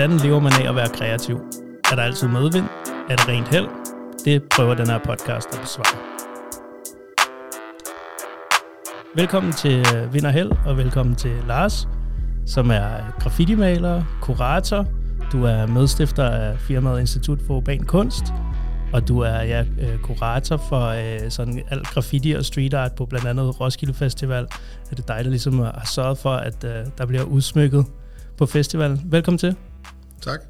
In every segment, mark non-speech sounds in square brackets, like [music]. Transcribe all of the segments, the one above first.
Hvordan lever man af at være kreativ? Er der altid medvind? Er det rent held? Det prøver den her podcast at besvare. Velkommen til øh, Vind og Held, og velkommen til Lars, som er graffitimaler, kurator. Du er medstifter af firmaet Institut for Urban Kunst, og du er ja, øh, kurator for øh, sådan alt graffiti og street art på blandt andet Roskilde Festival. Er det dig, der ligesom har sørget for, at øh, der bliver udsmykket på festivalen? Velkommen til. Tak.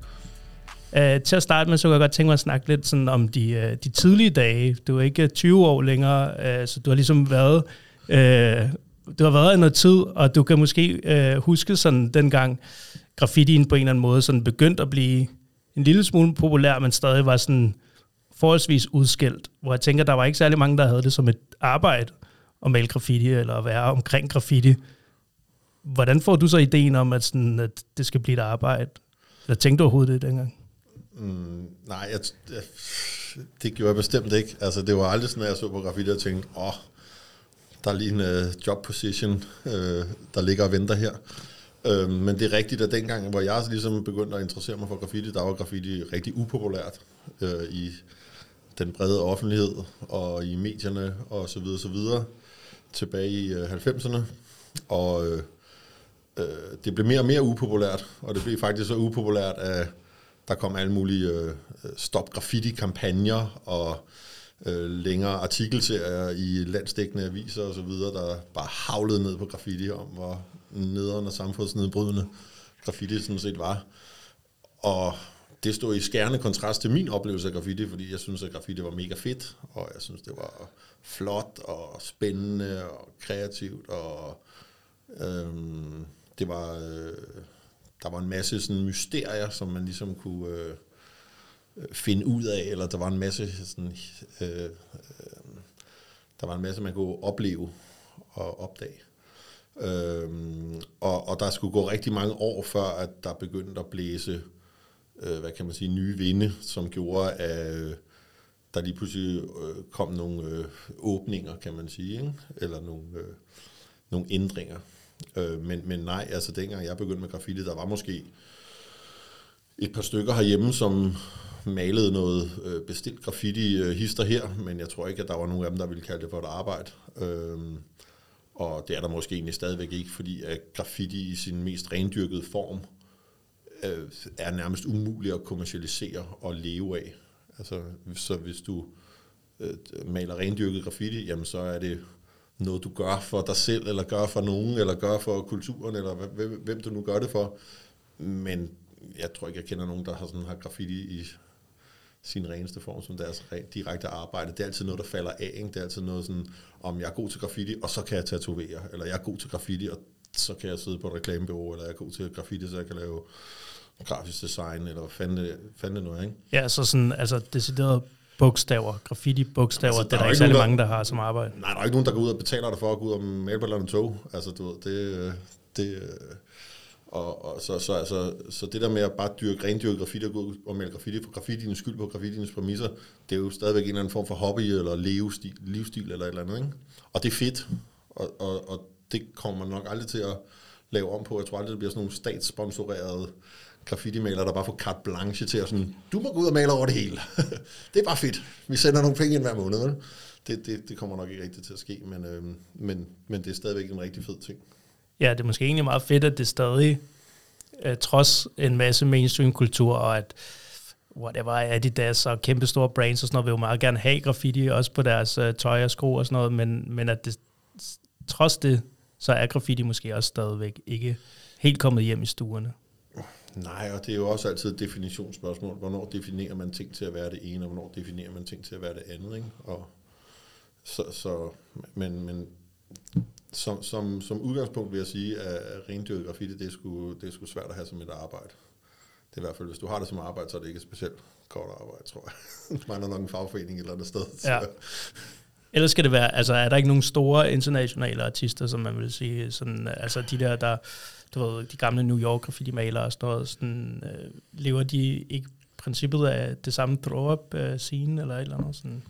Uh, til at starte med, så kunne jeg godt tænke mig at snakke lidt sådan om de, uh, de tidlige dage. Du er ikke 20 år længere, uh, så du har ligesom været, uh, du har været i noget tid, og du kan måske uh, huske sådan dengang graffitien på en eller anden måde sådan begyndte at blive en lille smule populær, men stadig var sådan forholdsvis udskilt, hvor jeg tænker, der var ikke særlig mange, der havde det som et arbejde at male graffiti, eller at være omkring graffiti. Hvordan får du så ideen om, at, sådan, at det skal blive et arbejde? Eller tænkte du overhovedet det dengang? Mm, nej, jeg, jeg, det gjorde jeg bestemt ikke. Altså, det var aldrig sådan, at jeg så på graffiti og tænkte, åh, oh, der er lige en uh, job position, uh, der ligger og venter her. Uh, men det er rigtigt, at dengang, hvor jeg ligesom begyndte at interessere mig for graffiti, der var graffiti rigtig upopulært uh, i den brede offentlighed og i medierne og så videre, så videre tilbage i uh, 90'erne. Og uh, øh, det blev mere og mere upopulært, og det blev faktisk så upopulært, at der kom alle mulige øh, stop graffiti-kampagner og øh, længere artikelserier i landsdækkende aviser og så videre, der bare havlede ned på graffiti om, hvor nederen og samfundsnedbrydende graffiti sådan set var. Og det stod i skærende kontrast til min oplevelse af graffiti, fordi jeg synes, at graffiti var mega fedt, og jeg synes, det var flot og spændende og kreativt, og øhm, det var... Øh, der var en masse sådan mysterier, som man ligesom kunne øh, finde ud af, eller der var en masse sådan, øh, øh, der var en masse, man kunne opleve og opdage. Øhm, og, og der skulle gå rigtig mange år, før at der begyndte at blæse, øh, hvad kan man sige, nye vinde, som gjorde, at øh, der lige pludselig øh, kom nogle øh, åbninger, kan man sige, ikke? eller nogle, øh, nogle ændringer. Øh, men, men nej, altså dengang jeg begyndte med graffiti, der var måske et par stykker herhjemme, som malede noget øh, bestilt graffiti øh, hister her, men jeg tror ikke, at der var nogen af dem, der ville kalde det for et arbejde. Øh, og det er der måske egentlig stadigvæk ikke, fordi at graffiti i sin mest rendyrkede form øh, er nærmest umuligt at kommercialisere og leve af. Altså, så hvis du øh, maler rendyrket graffiti, jamen så er det noget, du gør for dig selv, eller gør for nogen, eller gør for kulturen, eller hvem, hvem du nu gør det for. Men jeg tror ikke, jeg kender nogen, der har, sådan, har graffiti i sin reneste form som deres direkte arbejde. Det er altid noget, der falder af. Ikke? Det er altid noget sådan, om jeg er god til graffiti, og så kan jeg tatovere, eller jeg er god til graffiti, og så kan jeg sidde på et reklamebureau, eller jeg er god til graffiti, så jeg kan lave grafisk design, eller hvad fanden det, fanden det nu er, ikke? Ja, så sådan, altså decideret bogstaver, graffiti-bogstaver, altså, det er der, der ikke særlig mange, der har som arbejde. Nej, der er ikke nogen, der går ud og betaler dig for at gå ud og male på et tog. Altså, du ved, det, det, og, og så, så, altså, så det der med at bare dyrke, rendyrke graffiti og gå ud og male graffiti for graffitiens skyld på graffitiens præmisser, det er jo stadigvæk en eller anden form for hobby eller livsstil, livsstil eller et eller andet. Ikke? Og det er fedt, og, og, og det kommer man nok aldrig til at lave om på. Jeg tror aldrig, det bliver sådan nogle statssponsorerede graffiti-malere, der bare får carte blanche til at sådan, du må gå ud og male over det hele. [laughs] det er bare fedt. Vi sender nogle penge ind hver måned. Vel? Det, det, det kommer nok ikke rigtigt til at ske, men, øh, men, men det er stadigvæk en rigtig fed ting. Ja, det er måske egentlig meget fedt, at det stadig, øh, trods en masse mainstream-kultur, og at whatever, Adidas og kæmpe store brands og sådan noget, vil jo meget gerne have graffiti, også på deres øh, tøj og sko og sådan noget, men, men at det, trods det, så er graffiti måske også stadigvæk ikke helt kommet hjem i stuerne. Nej, og det er jo også altid et definitionsspørgsmål. Hvornår definerer man ting til at være det ene, og hvornår definerer man ting til at være det andet? Ikke? Og så, så, men, men som, som, som udgangspunkt vil jeg sige, at rendyrket graffiti, det er, sgu, det er sgu svært at have som et arbejde. Det er i hvert fald, hvis du har det som arbejde, så er det ikke et specielt kort arbejde, tror jeg. [laughs] Du mangler nok en fagforening et eller andet sted. Ja. Ellers skal det være, altså er der ikke nogen store internationale artister, som man vil sige, sådan, altså de der, der du ved, de gamle New York graffiti-malere og sådan noget, sådan, øh, lever de ikke princippet af det samme throw-up-scene øh, eller et eller andet sådan?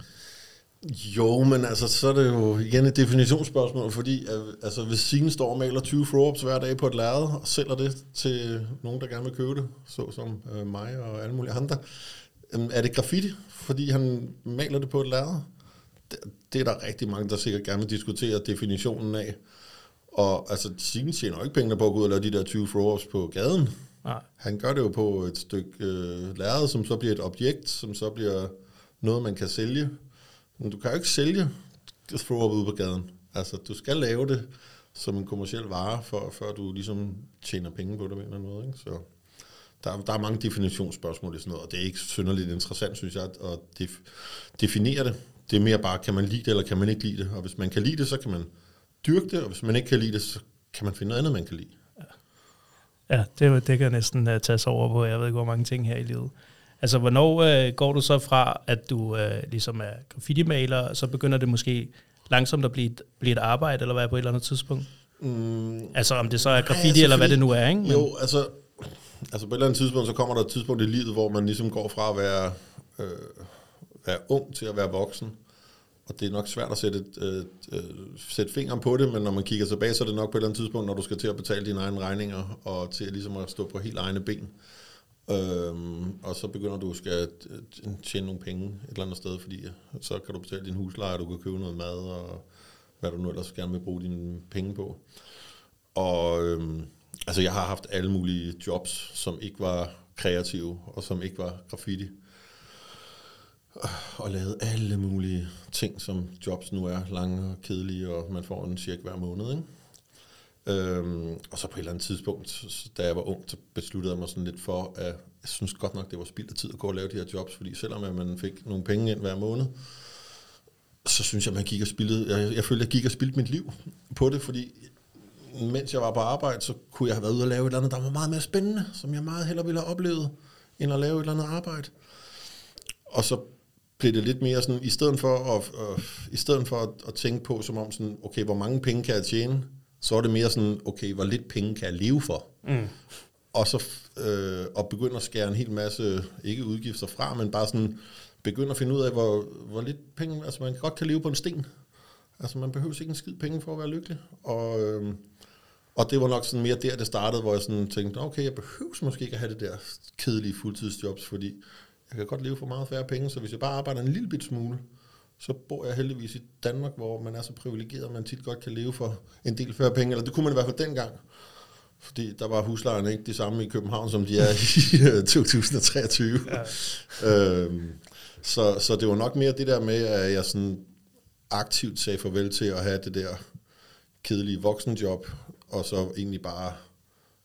Jo, men altså, så er det jo igen et definitionsspørgsmål, fordi øh, altså, hvis Signe står og maler 20 throw hver dag på et lærred og sælger det til nogen, der gerne vil købe det, såsom øh, mig og alle mulige andre, øh, er det graffiti, fordi han maler det på et lærred? Det, det er der rigtig mange, der sikkert gerne vil diskutere definitionen af. Og altså, Signe tjener jo ikke penge på at gå ud og lave de der 20 throw på gaden. Nej. Han gør det jo på et stykke øh, lærred, som så bliver et objekt, som så bliver noget, man kan sælge men du kan jo ikke sælge throw-up ude på gaden. Altså, du skal lave det som en kommersiel vare, for, før du ligesom tjener penge på det på en eller anden måde. Ikke? Så der, der er mange definitionsspørgsmål i sådan noget, og det er ikke synderligt interessant, synes jeg, at def, definere det. Det er mere bare, kan man lide det, eller kan man ikke lide det? Og hvis man kan lide det, så kan man dyrke det, og hvis man ikke kan lide det, så kan man finde noget andet, man kan lide. Ja, det, det kan næsten uh, tages over på, jeg ved ikke, hvor mange ting her i livet. Altså, hvornår øh, går du så fra, at du øh, ligesom er graffiti-maler, og så begynder det måske langsomt at blive et, blive et arbejde, eller hvad på et eller andet tidspunkt? Mm. Altså, om det så er graffiti, altså, eller hvad det nu er, ikke? Men, jo, altså, altså på et eller andet tidspunkt, så kommer der et tidspunkt i livet, hvor man ligesom går fra at være, øh, være ung til at være voksen. Og det er nok svært at sætte, et, øh, øh, sætte fingeren på det, men når man kigger tilbage, så er det nok på et eller andet tidspunkt, når du skal til at betale dine egne regninger, og til ligesom at stå på helt egne ben. Øhm, og så begynder du at skal øh, tjene nogle penge et eller andet sted, fordi så kan du betale din husleje, du kan købe noget mad, og hvad du nu ellers gerne vil bruge dine penge på. Og øhm, altså jeg har haft alle mulige jobs, som ikke var kreative, og som ikke var graffiti. Og lavet alle mulige ting, som jobs nu er, lange og kedelige, og man får en cirka hver måned, ikke? Øhm, og så på et eller andet tidspunkt, da jeg var ung, så besluttede jeg mig sådan lidt for, at jeg synes godt nok, det var spild af tid at gå og lave de her jobs, fordi selvom at man fik nogle penge ind hver måned, så synes jeg, man gik og spildede, jeg, jeg følte, jeg gik og spildte mit liv på det, fordi mens jeg var på arbejde, så kunne jeg have været ude og lave et eller andet, der var meget mere spændende, som jeg meget hellere ville have oplevet, end at lave et eller andet arbejde. Og så blev det lidt mere sådan, i stedet for at, uh, i stedet for at, at tænke på, som om sådan, okay, hvor mange penge kan jeg tjene, så er det mere sådan, okay, hvor lidt penge kan jeg leve for? Mm. Og så øh, og begynde at skære en hel masse, ikke udgifter fra, men bare sådan, begynde at finde ud af, hvor, hvor lidt penge, altså man godt kan leve på en sten. Altså man behøver ikke en skid penge for at være lykkelig. Og, øh, og det var nok sådan mere der, det startede, hvor jeg sådan tænkte, okay, jeg behøver måske ikke at have det der kedelige fuldtidsjobs, fordi jeg kan godt leve for meget færre penge, så hvis jeg bare arbejder en lille bit smule, så bor jeg heldigvis i Danmark, hvor man er så privilegeret, at man tit godt kan leve for en del færre penge, eller det kunne man i hvert fald dengang. Fordi der var huslejerne ikke de samme i København, som de er [laughs] i 2023. Ja. øhm, så, så det var nok mere det der med, at jeg sådan aktivt sagde farvel til at have det der kedelige voksenjob, og så egentlig bare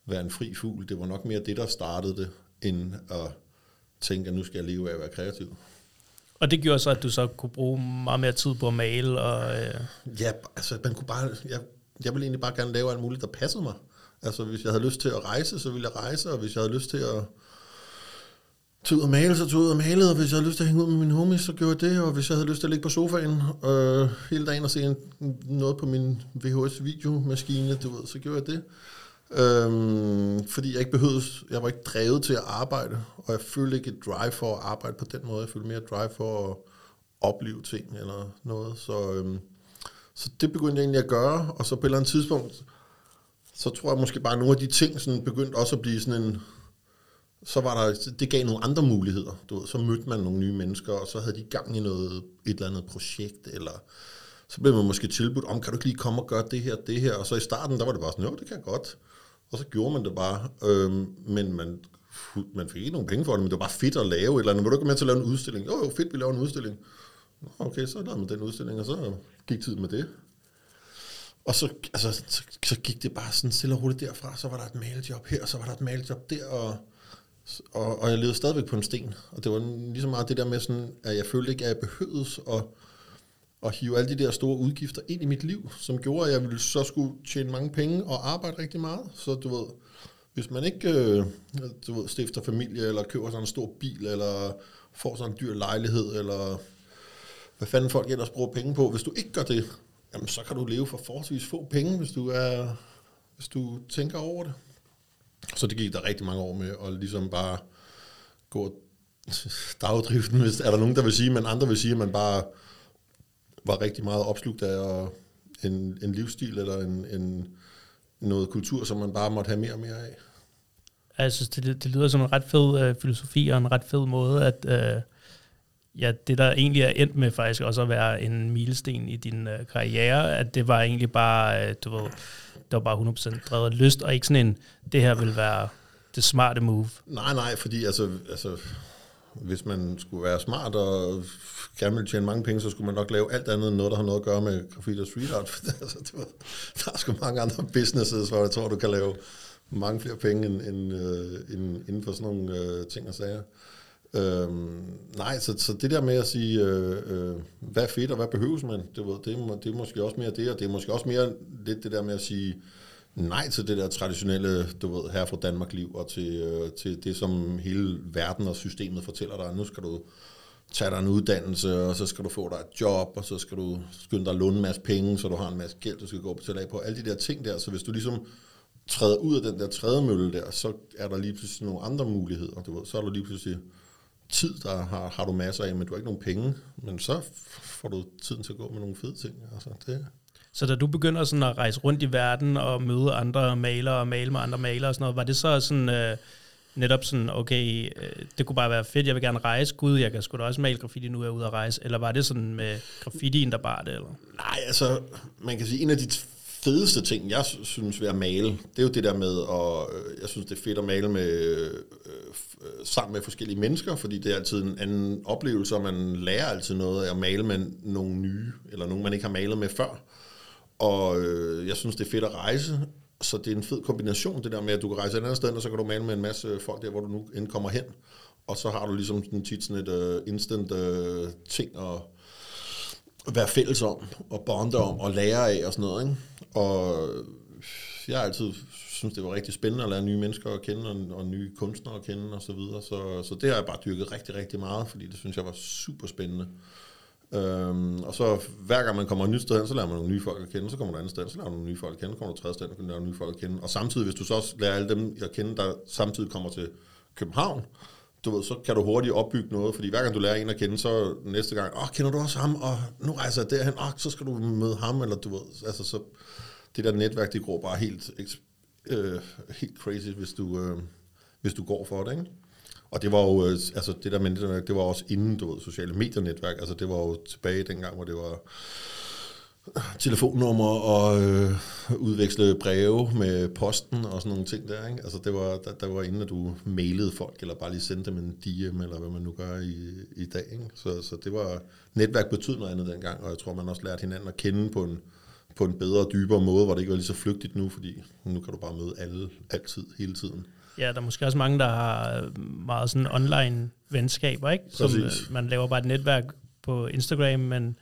være en fri fugl. Det var nok mere det, der startede det, end at tænke, at nu skal jeg leve af at være kreativ. Og det gjorde så, at du så kunne bruge meget mere tid på at male? Og, øh... Ja, altså man kunne bare, jeg, jeg ville egentlig bare gerne lave alt muligt, der passede mig. Altså hvis jeg havde lyst til at rejse, så ville jeg rejse, og hvis jeg havde lyst til at tage ud og male, så tog jeg ud og malede, og hvis jeg havde lyst til at hænge ud med mine homies, så gjorde jeg det, og hvis jeg havde lyst til at ligge på sofaen øh, hele dagen og se en, noget på min VHS-videomaskine, du ved, så gjorde jeg det. Øhm, fordi jeg ikke behøvede, jeg var ikke drevet til at arbejde, og jeg følte ikke et drive for at arbejde på den måde. Jeg følte mere et drive for at opleve ting eller noget. Så, øhm, så det begyndte jeg egentlig at gøre, og så på et eller andet tidspunkt, så tror jeg måske bare, at nogle af de ting sådan begyndte også at blive sådan en, så var der, det gav nogle andre muligheder. Du ved, så mødte man nogle nye mennesker, og så havde de gang i noget, et eller andet projekt, eller så blev man måske tilbudt, om kan du ikke lige komme og gøre det her, det her, og så i starten, der var det bare sådan, jo, det kan jeg godt. Og så gjorde man det bare. Øhm, men man, man fik ikke nogen penge for det, men det var bare fedt at lave et eller andet. Må du ikke med til at lave en udstilling? Jo, jo, fedt, vi laver en udstilling. Okay, så lavede man den udstilling, og så gik tiden med det. Og så, altså, så, så gik det bare sådan stille og roligt derfra. Så var der et malejob her, og så var der et malejob der, og, og, og jeg levede stadigvæk på en sten. Og det var ligesom meget det der med sådan, at jeg følte ikke, at jeg behøvede at at hive alle de der store udgifter ind i mit liv, som gjorde, at jeg ville så skulle tjene mange penge og arbejde rigtig meget. Så du ved, hvis man ikke øh, du ved, stifter familie, eller køber sådan en stor bil, eller får sådan en dyr lejlighed, eller hvad fanden folk ellers bruger penge på, hvis du ikke gør det, jamen så kan du leve for forholdsvis få penge, hvis du, er, hvis du tænker over det. Så det gik der rigtig mange år med, at ligesom bare gå [laughs] dagdriften, hvis er der nogen, der vil sige, men andre vil sige, at man bare var rigtig meget opslugt af en, en livsstil eller en, en, noget kultur, som man bare måtte have mere og mere af. Jeg synes, det, det lyder som en ret fed øh, filosofi og en ret fed måde, at øh, ja, det der egentlig er endt med faktisk også at være en milesten i din øh, karriere, at det var egentlig bare, øh, du ved, det var bare 100% drevet lyst, og ikke sådan en, det her vil være det smarte move. Nej, nej, fordi altså, altså hvis man skulle være smart og gerne ville tjene mange penge, så skulle man nok lave alt andet end noget, der har noget at gøre med graffiti og street art. [laughs] altså, det var, der er sgu mange andre businesses, hvor jeg tror, du kan lave mange flere penge end, end, øh, end, inden for sådan nogle øh, ting og sager. Øhm, nej, så, så det der med at sige, øh, øh, hvad er fedt og hvad behøves man, det, det, er, det er måske også mere det, og det er måske også mere lidt det der med at sige nej til det der traditionelle, du ved, her fra Danmark liv, og til, øh, til det, som hele verden og systemet fortæller dig. Nu skal du tage dig en uddannelse, og så skal du få dig et job, og så skal du skynde dig at låne en masse penge, så du har en masse gæld, du skal gå og betale af på. Alle de der ting der, så hvis du ligesom træder ud af den der trædemølle der, så er der lige pludselig nogle andre muligheder. Du ved, så er du lige pludselig tid, der har, har du masser af, men du har ikke nogen penge. Men så får du tiden til at gå med nogle fede ting. Altså, det, så da du begynder sådan at rejse rundt i verden og møde andre malere og male med andre malere og sådan noget, var det så sådan øh, netop sådan, okay, øh, det kunne bare være fedt, jeg vil gerne rejse, gud, jeg kan sgu da også male graffiti, nu er jeg ude at rejse, eller var det sådan med graffitien, der bare det, eller? Nej, altså, man kan sige, en af de fedeste ting, jeg synes ved at male, det er jo det der med, og øh, jeg synes, det er fedt at male med, øh, øh, sammen med forskellige mennesker, fordi det er altid en anden oplevelse, og man lærer altid noget af at male med nogle nye, eller nogen, man ikke har malet med før. Og øh, jeg synes, det er fedt at rejse, så det er en fed kombination, det der med, at du kan rejse et andet sted, og så kan du male med en masse folk der, hvor du nu end kommer hen. Og så har du ligesom sådan tit sådan et uh, instant uh, ting at være fælles om, og bonde om, og lære af og sådan noget. Ikke? Og øh, jeg har altid synes, det var rigtig spændende at lære nye mennesker at kende, og, og nye kunstnere at kende og så videre. Så, så det har jeg bare dyrket rigtig, rigtig meget, fordi det synes jeg var super spændende. Øhm, og så hver gang man kommer et nyt sted hen, så lærer man nogle nye folk at kende, så kommer du andet sted, så lærer man nogle nye folk at kende, så kommer du et tredje sted, så lærer du nye folk at kende. Og samtidig, hvis du så også lærer alle dem at kende, der samtidig kommer til København, du ved, så kan du hurtigt opbygge noget, fordi hver gang du lærer en at kende, så næste gang, åh, kender du også ham, og nu rejser jeg derhen, åh, så skal du møde ham, eller du ved, altså så, det der netværk, det går bare helt, øh, helt crazy, hvis du, øh, hvis du går for det, ikke? Og det var jo, øh, altså det der netværk, det var også inden, du ved, sociale medier-netværk, altså det var jo tilbage dengang, hvor det var øh, telefonnummer og øh, udveksle breve med posten og sådan nogle ting der. Ikke? Altså det var, der, der var inden, at du mailede folk, eller bare lige sendte dem en DM, eller hvad man nu gør i, i dag. Ikke? Så, så det var, netværk betød noget andet dengang, og jeg tror, man også lærte hinanden at kende på en, på en bedre og dybere måde, hvor det ikke var lige så flygtigt nu, fordi nu kan du bare møde alle, altid, hele tiden. Ja, der er måske også mange, der har meget sådan online venskaber, ikke? Som, Præcis. man laver bare et netværk på Instagram, men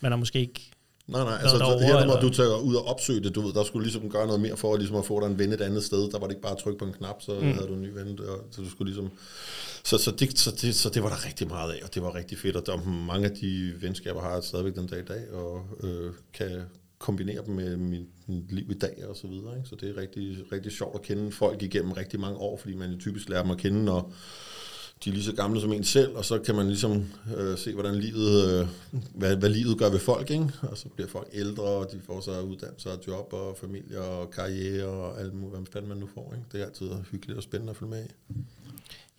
man har måske ikke Nej, nej, altså derovre, her må du tage ud og opsøge det, du ved, der skulle ligesom gøre noget mere for ligesom at få dig en ven et andet sted, der var det ikke bare at trykke på en knap, så mm. havde du en ny ven, og, så du skulle ligesom, så, så, det, så, det, så det var der rigtig meget af, og det var rigtig fedt, og der mange af de venskaber har jeg stadigvæk den dag i dag, og øh, kan kombinere dem med mit, liv i dag og så videre, ikke? så det er rigtig, rigtig sjovt at kende folk igennem rigtig mange år, fordi man jo typisk lærer dem at kende, når de er lige så gamle som en selv, og så kan man ligesom øh, se, hvordan livet, øh, hvad, hvad livet gør ved folk, ikke? og så bliver folk ældre, og de får sig uddannelse og job og familie og karriere og alt muligt, hvad fanden man nu får. Ikke? Det er altid hyggeligt og spændende at følge med i.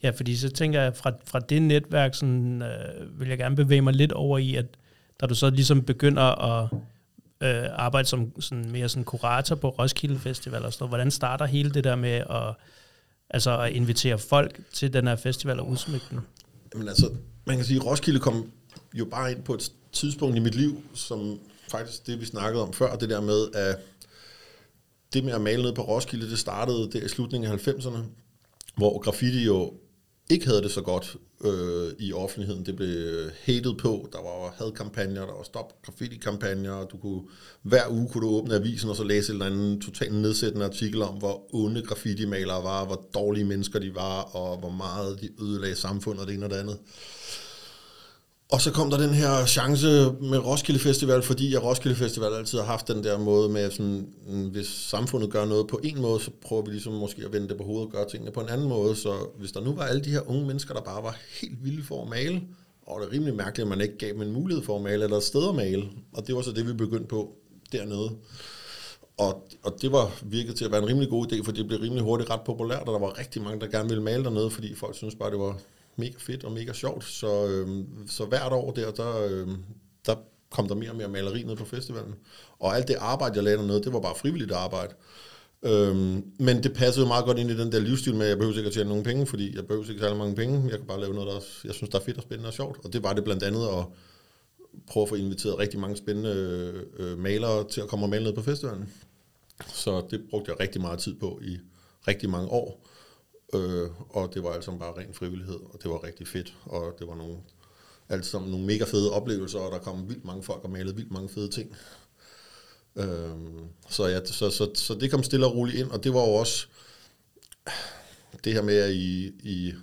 Ja, fordi så tænker jeg, fra, fra det netværk, sådan, øh, vil jeg gerne bevæge mig lidt over i, at da du så ligesom begynder at øh, arbejde som sådan mere sådan kurator på Roskilde Festival og sådan noget, hvordan starter hele det der med at Altså at invitere folk til den her festival og udsmykke den? Jamen altså, man kan sige, at Roskilde kom jo bare ind på et tidspunkt i mit liv, som faktisk det, vi snakkede om før, det der med, at det med at male ned på Roskilde, det startede der i slutningen af 90'erne, hvor graffiti jo ikke havde det så godt øh, i offentligheden. Det blev hated på. Der var hadkampagner, der var stop graffiti-kampagner. Du kunne, hver uge kunne du åbne avisen og så læse en eller anden totalt nedsættende artikel om, hvor onde graffiti-malere var, hvor dårlige mennesker de var, og hvor meget de ødelagde samfundet og det ene og det andet. Og så kom der den her chance med Roskilde Festival, fordi jeg Roskilde Festival altid har haft den der måde med, sådan, mm, hvis samfundet gør noget på en måde, så prøver vi ligesom måske at vende det på hovedet og gøre tingene på en anden måde. Så hvis der nu var alle de her unge mennesker, der bare var helt vilde for at male, Og det er rimelig mærkeligt, at man ikke gav dem en mulighed for at male, eller et sted at male. Og det var så det, vi begyndte på dernede. Og, og det var virket til at være en rimelig god idé, for det blev rimelig hurtigt ret populært, og der var rigtig mange, der gerne ville male dernede, fordi folk synes bare, det var mega fedt og mega sjovt. Så, øh, så hvert år der, der, øh, der kom der mere og mere maleri ned på festivalen. Og alt det arbejde, jeg lavede dernede, det var bare frivilligt arbejde. Øhm, men det passede jo meget godt ind i den der livsstil med, at jeg behøver ikke at tjene nogen penge, fordi jeg behøver ikke særlig mange penge. Jeg kan bare lave noget, der jeg synes, der er fedt og spændende og sjovt. Og det var det blandt andet at prøve at få inviteret rigtig mange spændende øh, øh malere til at komme og male ned på festivalen. Så det brugte jeg rigtig meget tid på i rigtig mange år. Øh, og det var altså bare ren frivillighed, og det var rigtig fedt. Og det var nogle, alt sammen nogle mega fede oplevelser, og der kom vildt mange folk og malede vildt mange fede ting. Øh, så, ja, så, så, så det kom stille og roligt ind, og det var jo også det her med, at i, i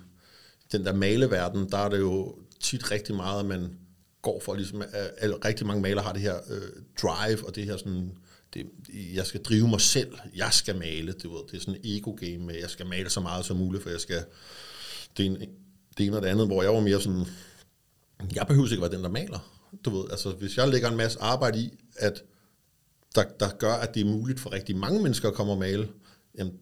den der maleverden, der er det jo tit rigtig meget, at man går for, ligesom, at rigtig mange malere har det her øh, drive, og det her sådan, det, jeg skal drive mig selv, jeg skal male, det, ved, det er sådan en ego-game med, jeg skal male så meget som muligt, for jeg skal, det, en, det ene og det andet, hvor jeg var mere sådan, jeg behøver ikke være den, der maler. Du ved, altså hvis jeg lægger en masse arbejde i, at der, der gør, at det er muligt for rigtig mange mennesker at komme og male, jamen,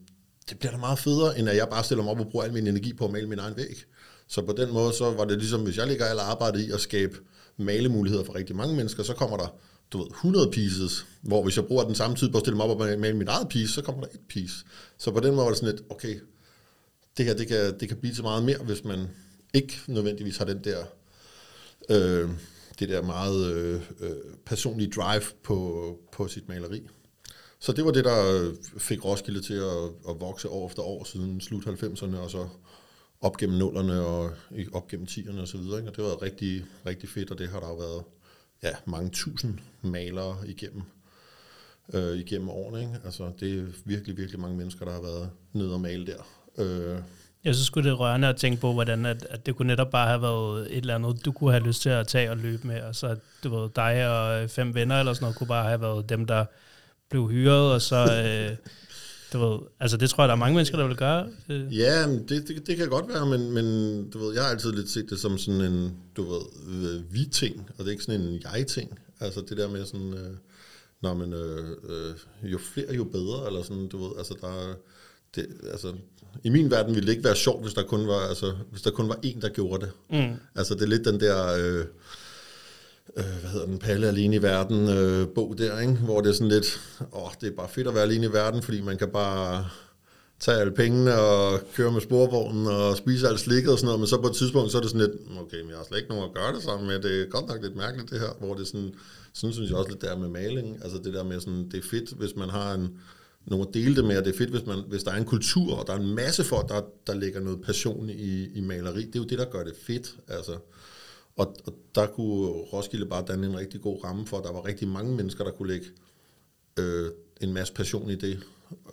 det bliver da meget federe, end at jeg bare stiller mig op og bruger al min energi på at male min egen væg. Så på den måde, så var det ligesom, hvis jeg lægger alt arbejdet i at skabe malemuligheder for rigtig mange mennesker, så kommer der du ved, 100 pieces, hvor hvis jeg bruger den samme tid på at stille mig op og male mit eget piece, så kommer der et piece. Så på den måde var det sådan lidt, okay, det her det kan, det kan blive til meget mere, hvis man ikke nødvendigvis har den der øh, det der meget øh, øh personlige drive på, på sit maleri. Så det var det, der fik Roskilde til at, at vokse år efter år siden slut 90'erne, og så op gennem nullerne og op gennem 10'erne og så videre. Ikke? Og det var rigtig, rigtig fedt, og det har der jo været ja, mange tusind malere igennem, øh, igennem årene. Ikke? Altså, det er virkelig, virkelig mange mennesker, der har været nede og male der. Øh, jeg synes skulle det er rørende at tænke på, hvordan at, at det kunne netop bare have været et eller andet, du kunne have lyst til at tage og løbe med, og så du ved, dig og fem venner eller sådan noget, kunne bare have været dem, der blev hyret, og så, øh, du ved, altså det tror jeg, der er mange mennesker, der vil gøre. Øh. Ja, det, det, det kan godt være, men, men du ved, jeg har altid lidt set det som sådan en, du ved, øh, vi-ting, og det er ikke sådan en jeg-ting. Altså det der med sådan, øh, når man, øh, øh, jo flere, jo bedre, eller sådan, du ved, altså der det, altså, i min verden ville det ikke være sjovt, hvis der kun var, altså, hvis der kun var en, der gjorde det. Mm. Altså, det er lidt den der, øh, øh, hvad hedder den, Palle alene i verden øh, bog der, ikke? hvor det er sådan lidt, åh, det er bare fedt at være alene i verden, fordi man kan bare tage alle pengene og køre med sporvognen og spise alt slikket og sådan noget, men så på et tidspunkt, så er det sådan lidt, okay, men jeg har slet ikke nogen at gøre det sammen med, det er godt nok lidt mærkeligt det her, hvor det er sådan, sådan synes jeg også lidt der med maling, altså det der med sådan, det er fedt, hvis man har en, nogen at dele det med, og det er fedt, hvis, man, hvis der er en kultur, og der er en masse folk, der, der lægger noget passion i, i maleri. Det er jo det, der gør det fedt. Altså. Og, og der kunne Roskilde bare danne en rigtig god ramme for, at der var rigtig mange mennesker, der kunne lægge øh, en masse passion i det.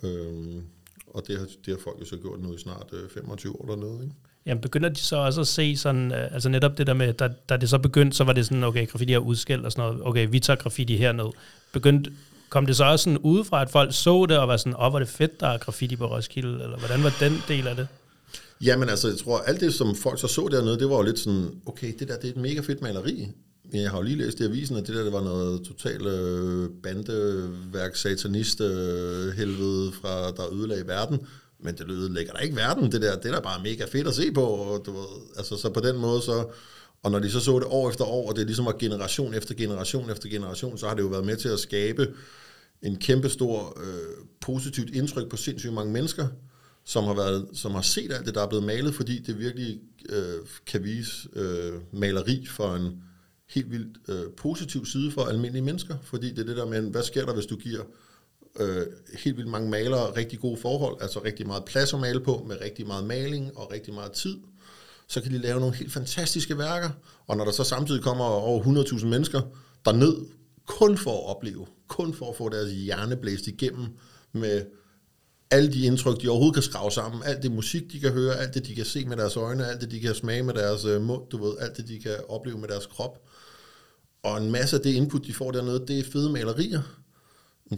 Øh, og det har, det har folk jo så gjort nu i snart øh, 25 år dernede, ikke? Jamen begynder de så også at se sådan, øh, altså netop det der med, da, da det så begyndte, så var det sådan, okay, graffiti er udskilt og sådan noget, okay, vi tager graffiti herned. Begyndte kom det så også sådan udefra, at folk så det og var sådan, åh, oh, var det fedt, der er graffiti på Roskilde, eller hvordan var den del af det? Jamen altså, jeg tror, alt det, som folk så så dernede, det var jo lidt sådan, okay, det der, det er et mega fedt maleri. Jeg har jo lige læst i avisen, at det der, det var noget totalt øh, bandeværk, satanist øh, helvede, fra, der ødelagde verden. Men det ødelægger da ikke verden, det der. Det er da bare mega fedt at se på. Og, du ved, altså, så på den måde, så, og når de så så det år efter år, og det ligesom var generation efter generation efter generation, så har det jo været med til at skabe en kæmpe stor øh, positivt indtryk på sindssygt mange mennesker, som har, været, som har set alt det, der er blevet malet, fordi det virkelig øh, kan vise øh, maleri for en helt vildt øh, positiv side for almindelige mennesker, fordi det er det der med, hvad sker der, hvis du giver øh, helt vildt mange malere rigtig gode forhold, altså rigtig meget plads at male på, med rigtig meget maling og rigtig meget tid, så kan de lave nogle helt fantastiske værker. Og når der så samtidig kommer over 100.000 mennesker derned, kun for at opleve, kun for at få deres hjerne blæst igennem med alle de indtryk, de overhovedet kan skrave sammen, alt det musik, de kan høre, alt det, de kan se med deres øjne, alt det, de kan smage med deres øh, mund, du ved, alt det, de kan opleve med deres krop. Og en masse af det input, de får dernede, det er fede malerier.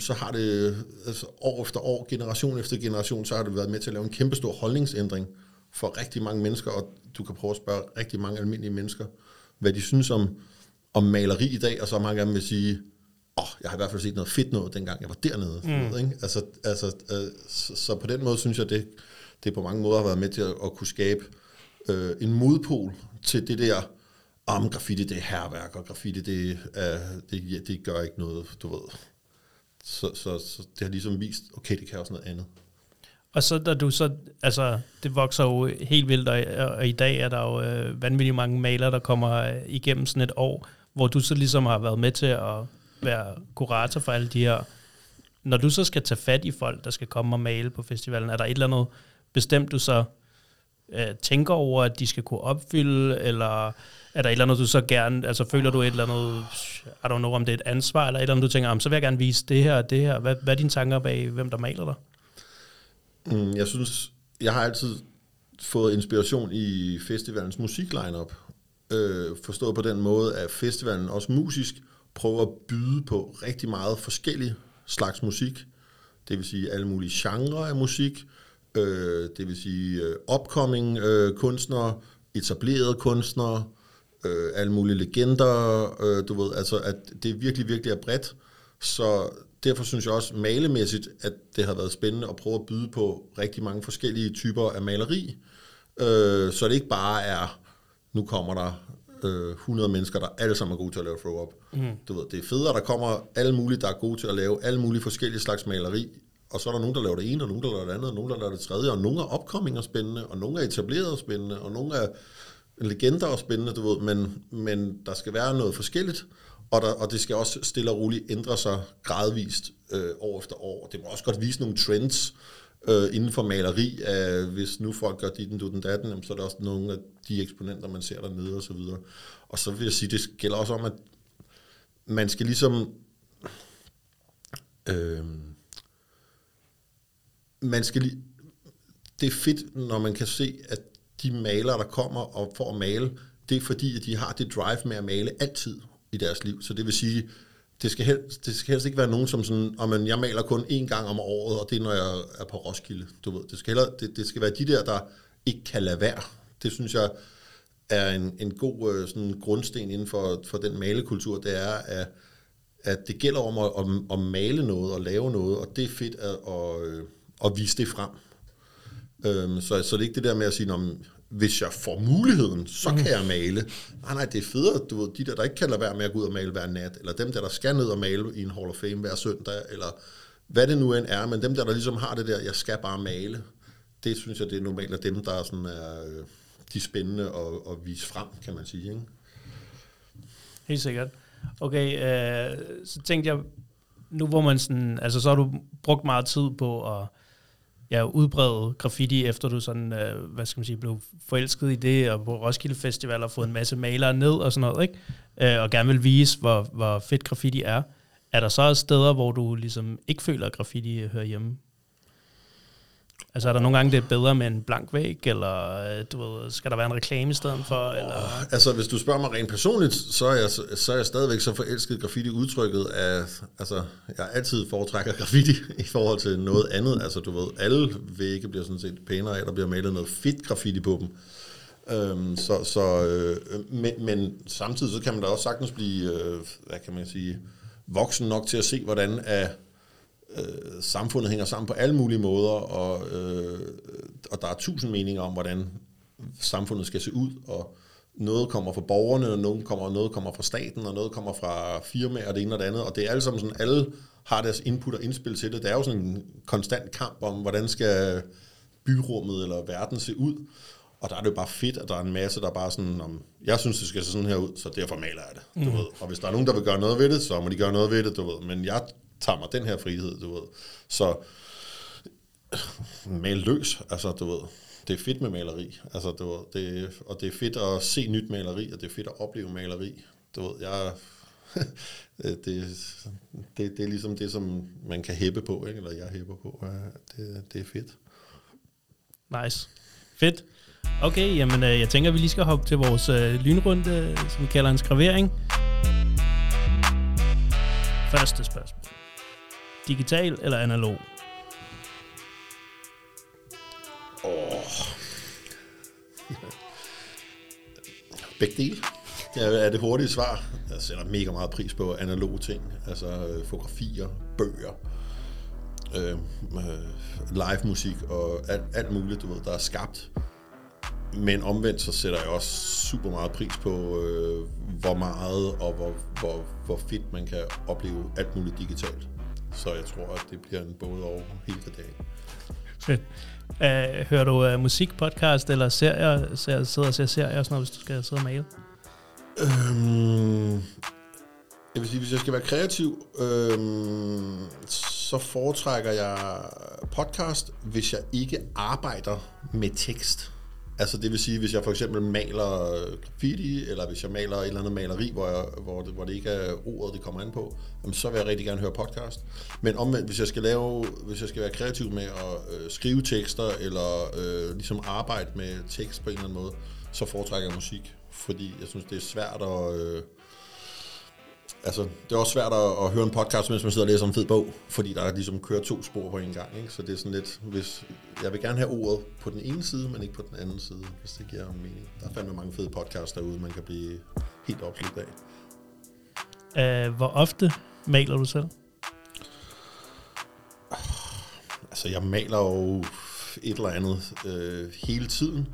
Så har det altså, år efter år, generation efter generation, så har det været med til at lave en kæmpe stor holdningsændring for rigtig mange mennesker, og du kan prøve at spørge rigtig mange almindelige mennesker, hvad de synes om, om maleri i dag, og så mange af dem vil sige, åh, oh, jeg har i hvert fald set noget fedt noget, dengang jeg var dernede. Mm. Noget, ikke? Altså, altså, øh, så, så på den måde synes jeg, det, det på mange måder har været med til at, at kunne skabe øh, en modpol til det der, om graffiti det er herværk, og graffiti det, er, det, det gør ikke noget, du ved. Så, så, så det har ligesom vist, okay, det kan også noget andet. Og så da du så, altså det vokser jo helt vildt, og, og i dag er der jo øh, vanvittigt mange malere, der kommer øh, igennem sådan et år, hvor du så ligesom har været med til at være kurator for alle de her. Når du så skal tage fat i folk, der skal komme og male på festivalen, er der et eller andet bestemt, du så øh, tænker over, at de skal kunne opfylde, eller er der et eller andet, du så gerne, altså føler du et eller andet, I don't know, om det er et ansvar, eller et eller andet, du tænker, om så vil jeg gerne vise det her og det her. Hvad, hvad er dine tanker bag, hvem der maler dig? Mm, jeg synes, jeg har altid fået inspiration i festivalens musiklineup. Øh, forstået på den måde, at festivalen også musisk prøver at byde på rigtig meget forskellige slags musik. Det vil sige alle mulige genrer af musik. Øh, det vil sige øh, upcoming øh, kunstnere, etablerede kunstnere, øh, alle mulige legender. Øh, du ved, altså at det virkelig, virkelig er bredt. Så derfor synes jeg også malemæssigt, at det har været spændende at prøve at byde på rigtig mange forskellige typer af maleri. Øh, så det ikke bare er, nu kommer der øh, 100 mennesker, der alle sammen er gode til at lave throw-up. Mm. Du ved, det er federe, der kommer alle mulige, der er gode til at lave alle mulige forskellige slags maleri, og så er der nogen, der laver det ene, og nogen, der laver det andet, og nogen, der laver det tredje, og nogle er opkomminger spændende, og nogle er etableret spændende, og nogle er legender og spændende, du ved, men, men der skal være noget forskelligt, og, der, og det skal også stille og roligt ændre sig gradvist øh, år efter år. Det må også godt vise nogle trends øh, inden for maleri. Af, hvis nu folk gør dit, du den datten, så er der også nogle af de eksponenter, man ser dernede og så videre. Og så vil jeg sige, det gælder også om, at man skal ligesom... Øh, man skal li- det er fedt, når man kan se, at de malere, der kommer og får at male, det er fordi, at de har det drive med at male altid i deres liv. Så det vil sige, det skal helst, det skal helst ikke være nogen, som sådan, oh, man, jeg maler kun én gang om året, og det er, når jeg er på Roskilde. Du ved. Det, skal heller, det, det skal være de der, der ikke kan lade være. Det synes jeg er en, en god øh, sådan grundsten inden for, for den malekultur, det er, at, at det gælder om at, om, at male noget og lave noget, og det er fedt at, at, øh, at vise det frem. Øhm, så, så det er ikke det der med at sige, om hvis jeg får muligheden, så kan jeg male. Nej, nej, det er federe, du ved, de der, der ikke kan lade være med at gå ud og male hver nat, eller dem der, der skal ned og male i en Hall of Fame hver søndag, eller hvad det nu end er, men dem der, der ligesom har det der, jeg skal bare male, det synes jeg, det er normalt at dem, der sådan, er øh, de spændende at, at vise frem, kan man sige. Ikke? Helt sikkert. Okay, øh, så tænkte jeg, nu hvor man sådan, altså så har du brugt meget tid på at ja, udbrede graffiti, efter du sådan, øh, hvad skal man sige, blev forelsket i det, og på Roskilde Festival har fået en masse malere ned og sådan noget, ikke? Øh, og gerne vil vise, hvor, hvor fedt graffiti er. Er der så steder, hvor du ligesom ikke føler, at graffiti hører hjemme? Altså er der nogle gange, det er bedre med en blank væg, eller øh, du ved, skal der være en reklame i stedet for? Eller? Altså hvis du spørger mig rent personligt, så er jeg, så er jeg stadigvæk så forelsket graffiti udtrykket af, altså jeg altid foretrækker graffiti i forhold til noget andet. Altså du ved, alle vægge bliver sådan set pænere af, der bliver malet noget fedt graffiti på dem. Øhm, så, så, øh, men, men samtidig så kan man da også sagtens blive, øh, hvad kan man sige, voksen nok til at se, hvordan er øh, samfundet hænger sammen på alle mulige måder, og, øh, og der er tusind meninger om, hvordan samfundet skal se ud, og noget kommer fra borgerne, og noget kommer, noget kommer fra staten, og noget kommer fra firmaer, og det ene og det andet, og det er alle sammen sådan, alle har deres input og indspil til det. Det er jo sådan en konstant kamp om, hvordan skal byrummet eller verden se ud, og der er det jo bare fedt, at der er en masse, der bare sådan, om, jeg synes, det skal se sådan her ud, så derfor maler jeg det, du mm. ved. Og hvis der er nogen, der vil gøre noget ved det, så må de gøre noget ved det, du ved. Men jeg tager mig den her frihed, du ved. Så mal løs, altså du ved, det er fedt med maleri, altså du ved, det, og det er fedt at se nyt maleri, og det er fedt at opleve maleri. Du ved, jeg, [laughs] øh, det, det, det er ligesom det, som man kan hæppe på, ikke? eller jeg hæpper på. Det, det er fedt. Nice. Fedt. Okay, jamen øh, jeg tænker, at vi lige skal hoppe til vores øh, lynrunde, øh, som vi kalder en skravering. Første spørgsmål. Digital eller analog? Åh. Oh. Begge dele. det er det hurtige svar. Jeg sætter mega meget pris på analoge ting, altså øh, fotografier, bøger, øh, øh, live musik og alt, alt muligt, du ved, der er skabt. Men omvendt så sætter jeg også super meget pris på, øh, hvor meget og hvor, hvor, hvor fedt man kan opleve alt muligt digitalt. Så jeg tror, at det bliver en både og hele dagen. Fedt. Uh, hører du uh, musikpodcast eller serier, ser, sidder og ser serier og sådan noget, hvis du skal sidde og male? Øhm, jeg vil sige, hvis jeg skal være kreativ, øhm, så foretrækker jeg podcast, hvis jeg ikke arbejder med tekst. Altså det vil sige, hvis jeg for eksempel maler graffiti, eller hvis jeg maler et eller andet maleri, hvor, jeg, hvor, det, hvor det ikke er ordet, det kommer an på, jamen, så vil jeg rigtig gerne høre podcast. Men omvendt, hvis jeg skal lave, hvis jeg skal være kreativ med at øh, skrive tekster, eller øh, ligesom arbejde med tekst på en eller anden måde, så foretrækker jeg musik. Fordi jeg synes, det er svært at... Øh, altså, det er også svært at, at høre en podcast, mens man sidder og læser en fed bog, fordi der ligesom kører to spor på en gang. Ikke? Så det er sådan lidt, hvis jeg vil gerne have ordet på den ene side, men ikke på den anden side, hvis det giver mening. Der er fandme mange fede podcasts derude, man kan blive helt opslugt af. Uh, hvor ofte maler du selv? Altså, jeg maler jo et eller andet øh, hele tiden.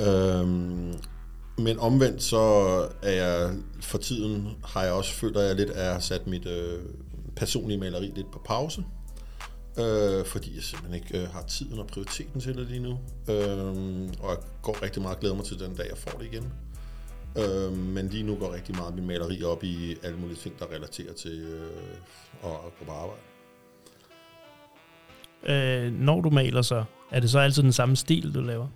Øhm, men omvendt så er jeg for tiden, har jeg også følt, at jeg lidt er sat mit øh, personlige maleri lidt på pause. Øh, fordi jeg simpelthen ikke øh, har tiden og prioriteten til det lige nu. Øh, og jeg går rigtig meget glæder mig til den dag, jeg får det igen. Øh, men lige nu går rigtig meget min maleri op i alle mulige ting, der relaterer til øh, at gå på arbejde. Øh, når du maler så, er det så altid den samme stil, du laver?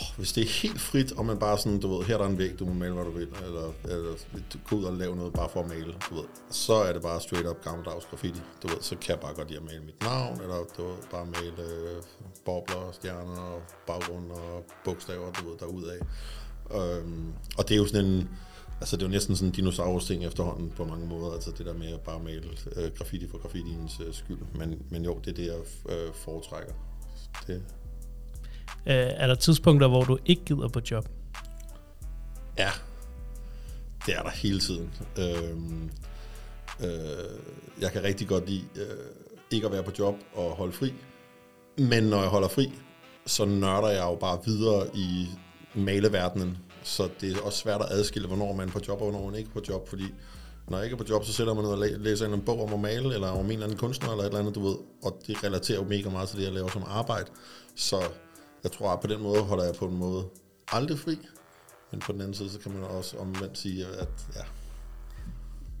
Oh, hvis det er helt frit, og man bare sådan, du ved, her er der en væg, du må male, hvad du vil, eller, eller du gå ud og lave noget bare for at male, du ved, så er det bare straight up gammeldags graffiti, du ved, så kan jeg bare godt lide at male mit navn, eller du ved, bare male øh, bobler, stjerner, og baggrund og bogstaver, du ved, derudad. Øhm, og det er jo sådan en, altså det er jo næsten sådan en dinosaurus ting efterhånden på mange måder, altså det der med at bare male øh, graffiti for graffitiens øh, skyld, men, men jo, det er det, jeg øh, foretrækker. Det, Øh, er der tidspunkter, hvor du ikke gider på job? Ja, det er der hele tiden. Øhm, øh, jeg kan rigtig godt lide øh, ikke at være på job og holde fri. Men når jeg holder fri, så nørder jeg jo bare videre i maleverdenen. Så det er også svært at adskille, hvornår man er på job og hvornår man ikke er på job. Fordi når jeg ikke er på job, så sætter man ned og læser en bog om at male, eller om en eller anden kunstner, eller et eller andet, du ved. Og det relaterer jo mega meget til det, jeg laver som arbejde. Så jeg tror, at på den måde holder jeg på en måde aldrig fri, men på den anden side, så kan man også omvendt sige, at ja.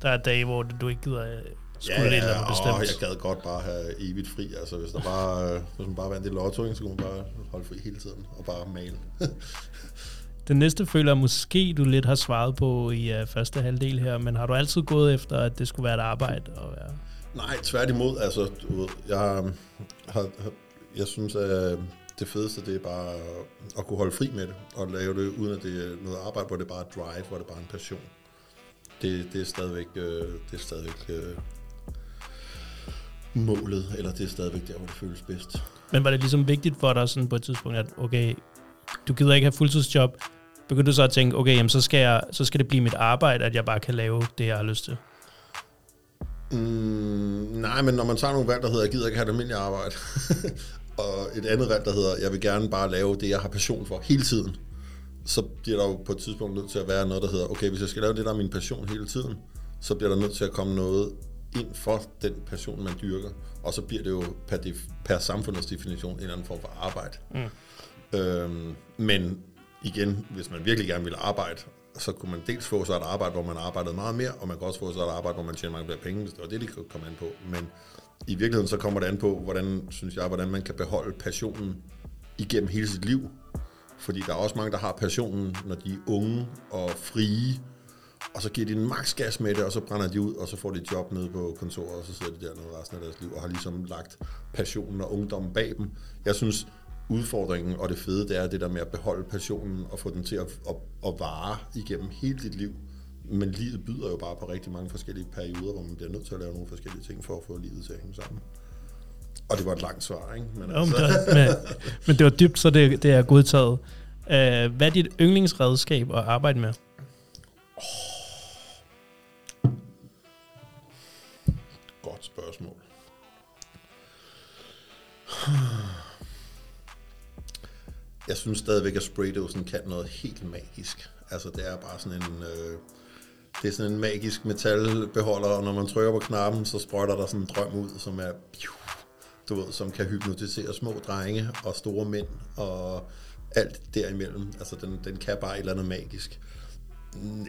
Der er dage, hvor du ikke gider øh, skulle ja, ja, eller bestemt. Åh, jeg gad godt bare have evigt fri. Altså, hvis, der bare, øh, hvis man bare vandt i lotto, så kunne man bare holde fri hele tiden og bare male. [laughs] Den næste føler jeg måske, du lidt har svaret på i uh, første halvdel her, men har du altid gået efter, at det skulle være et arbejde? At være Nej, tværtimod. Altså, du ved, jeg, har, har, jeg synes, at det fedeste, det er bare at kunne holde fri med det, og lave det, uden at det er noget arbejde, hvor det bare er drive, hvor det bare er en passion. Det, det er stadigvæk, øh, det er stadigvæk øh, målet, eller det er stadigvæk der, hvor det føles bedst. Men var det ligesom vigtigt for dig sådan på et tidspunkt, at okay, du gider ikke have fuldtidsjob, begyndte du så at tænke, okay, jamen, så, skal jeg, så skal det blive mit arbejde, at jeg bare kan lave det, jeg har lyst til? Mm, nej, men når man tager nogle valg, der hedder, jeg gider ikke have et almindeligt arbejde, [laughs] og et andet valg, der hedder, jeg vil gerne bare lave det, jeg har passion for hele tiden, så bliver der jo på et tidspunkt nødt til at være noget, der hedder, okay, hvis jeg skal lave det, der er min passion hele tiden, så bliver der nødt til at komme noget ind for den passion, man dyrker, og så bliver det jo per, per samfundets definition en eller anden form for arbejde. Mm. Øhm, men igen, hvis man virkelig gerne vil arbejde, så kunne man dels få sig et arbejde, hvor man arbejdede meget mere, og man kan også få sig et arbejde, hvor man tjener mange flere penge, hvis det var det, de kunne komme an på. Men i virkeligheden så kommer det an på, hvordan, synes jeg, hvordan man kan beholde passionen igennem hele sit liv. Fordi der er også mange, der har passionen, når de er unge og frie, og så giver de en maks gas med det, og så brænder de ud, og så får de et job nede på kontoret, og så sidder de dernede resten af deres liv, og har ligesom lagt passionen og ungdommen bag dem. Jeg synes, udfordringen og det fede, det er det der med at beholde passionen og få den til at, at, at vare igennem hele dit liv. Men livet byder jo bare på rigtig mange forskellige perioder, hvor man bliver nødt til at lave nogle forskellige ting for at få livet til at hænge sammen. Og det var et langt svar, ikke? Men, altså. men, men det var dybt, så det, det er godtaget. Uh, hvad er dit yndlingsredskab at arbejde med? Godt spørgsmål. Jeg synes stadigvæk, at spraydåsen kan noget helt magisk. Altså, det er bare sådan en... Øh, det er sådan en magisk metalbeholder, og når man trykker på knappen, så sprøjter der sådan en drøm ud, som er... Du ved, som kan hypnotisere små drenge og store mænd og alt derimellem. Altså, den, den kan bare et eller andet magisk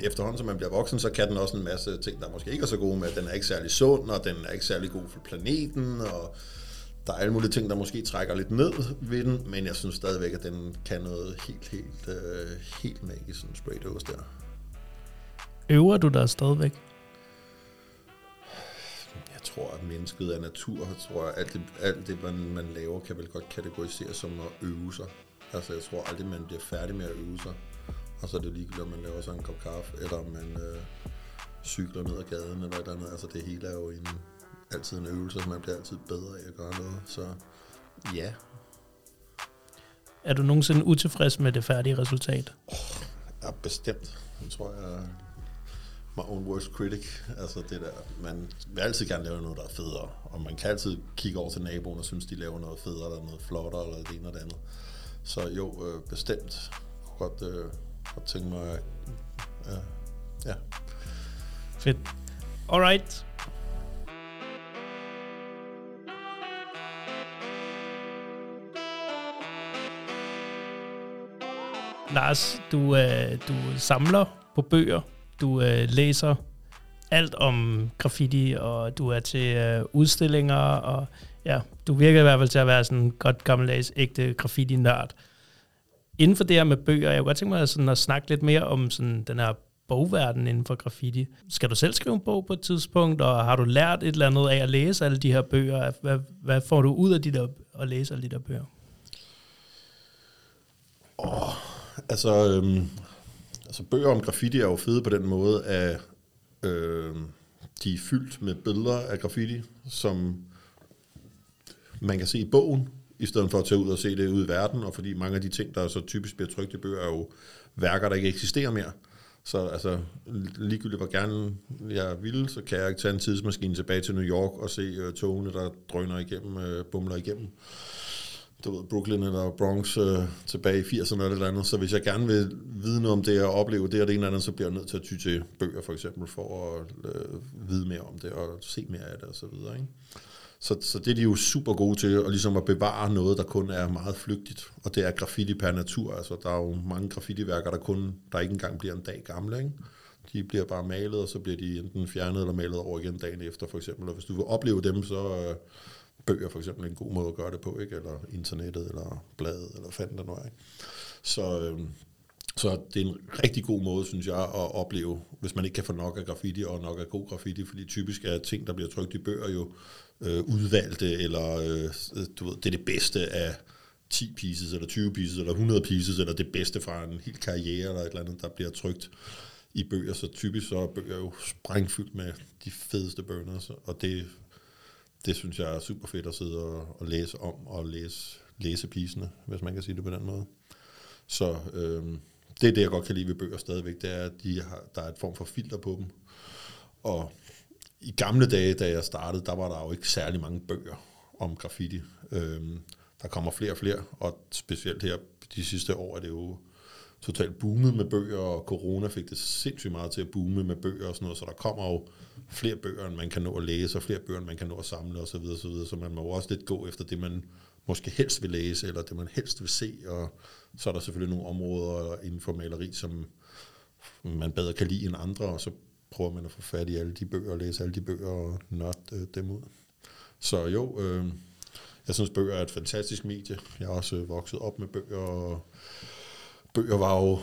efterhånden, som man bliver voksen, så kan den også en masse ting, der måske ikke er så gode med. Den er ikke særlig sund, og den er ikke særlig god for planeten, og der er alle mulige ting, der måske trækker lidt ned ved den, men jeg synes stadigvæk, at den kan noget helt, helt, øh, helt magisk, sådan en der. Øver du dig stadigvæk? Jeg tror, at mennesket er natur. Jeg tror, at alt det, alt det man, man laver, kan vel godt kategoriseres som at øve sig. Altså, jeg tror aldrig, man bliver færdig med at øve sig. Og så er det ligegyldigt, om man laver sig en kop kaffe, eller om man øh, cykler ned ad gaden, eller et eller andet. Altså, det hele er jo en, altid en øvelse, så man bliver altid bedre af at gøre noget. Så ja. Er du nogensinde utilfreds med det færdige resultat? Oh, ja, bestemt. Jeg tror, jeg my own worst critic. Altså det der, man vil altid gerne lave noget, der er federe. Og man kan altid kigge over til naboen og synes, de laver noget federe, eller noget flottere, eller det ene eller det andet. Så jo, øh, bestemt. Jeg kunne godt, øh, godt tænke mig, ja, ja. Fedt. Alright. Lars, du, øh, du samler på bøger. Du øh, læser alt om graffiti, og du er til øh, udstillinger, og ja, du virker i hvert fald til at være sådan en godt gammeldags ægte graffiti-nørd. Inden for det her med bøger, jeg kunne godt tænke mig sådan at snakke lidt mere om sådan den her bogverden inden for graffiti. Skal du selv skrive en bog på et tidspunkt, og har du lært et eller andet af at læse alle de her bøger? Hvad, hvad får du ud af de der, at læse alle de der bøger? Oh, altså, øhm, altså, bøger om graffiti er jo fede på den måde, at øh, de er fyldt med billeder af graffiti, som man kan se i bogen, i stedet for at tage ud og se det ud i verden, og fordi mange af de ting, der så typisk bliver trykt i bøger, er jo værker, der ikke eksisterer mere. Så altså, ligegyldigt hvor gerne jeg vil, så kan jeg ikke tage en tidsmaskine tilbage til New York og se øh, togene, der drøner igennem, øh, bumler igennem du ved, Brooklyn eller Bronx øh, tilbage i 80'erne eller, eller andet. Så hvis jeg gerne vil vide noget om det og opleve det og det ene eller andet, så bliver jeg nødt til at ty til bøger for eksempel, for at øh, vide mere om det og se mere af det og så videre. Ikke? Så, så det er de jo super gode til, at, ligesom at bevare noget, der kun er meget flygtigt. Og det er graffiti per natur. Altså, der er jo mange graffitiværker, der kun der ikke engang bliver en dag gamle. Ikke? De bliver bare malet, og så bliver de enten fjernet eller malet over igen dagen efter, for eksempel. Og hvis du vil opleve dem, så øh, bøger for eksempel en god måde at gøre det på, ikke? eller internettet, eller bladet, eller fanden der noget. Ikke? Så, øh, så det er en rigtig god måde, synes jeg, at opleve, hvis man ikke kan få nok af graffiti og nok af god graffiti, fordi typisk er ting, der bliver trykt i bøger jo øh, udvalgte, eller øh, du ved, det er det bedste af 10 pieces, eller 20 pieces, eller 100 pieces, eller det bedste fra en hel karriere, eller et eller andet, der bliver trykt i bøger. Så typisk så er bøger jo sprængfyldt med de fedeste burners, og det, det synes jeg er super fedt at sidde og, og læse om, og læse, læse pisene, hvis man kan sige det på den måde. Så øh, det er det, jeg godt kan lide ved bøger stadigvæk, det er, at de har, der er et form for filter på dem. Og i gamle dage, da jeg startede, der var der jo ikke særlig mange bøger om graffiti. Øh, der kommer flere og flere, og specielt her de sidste år er det jo totalt boomet med bøger, og corona fik det sindssygt meget til at boome med bøger og sådan noget, så der kommer jo flere bøger, end man kan nå at læse, og flere bøger, end man kan nå at samle osv., så, videre, så, videre. så man må også lidt gå efter det, man måske helst vil læse, eller det, man helst vil se, og så er der selvfølgelig nogle områder inden for maleri, som man bedre kan lide end andre, og så prøver man at få fat i alle de bøger, og læse alle de bøger og nørde øh, dem ud. Så jo, øh, jeg synes, bøger er et fantastisk medie. Jeg har også øh, vokset op med bøger, og bøger var jo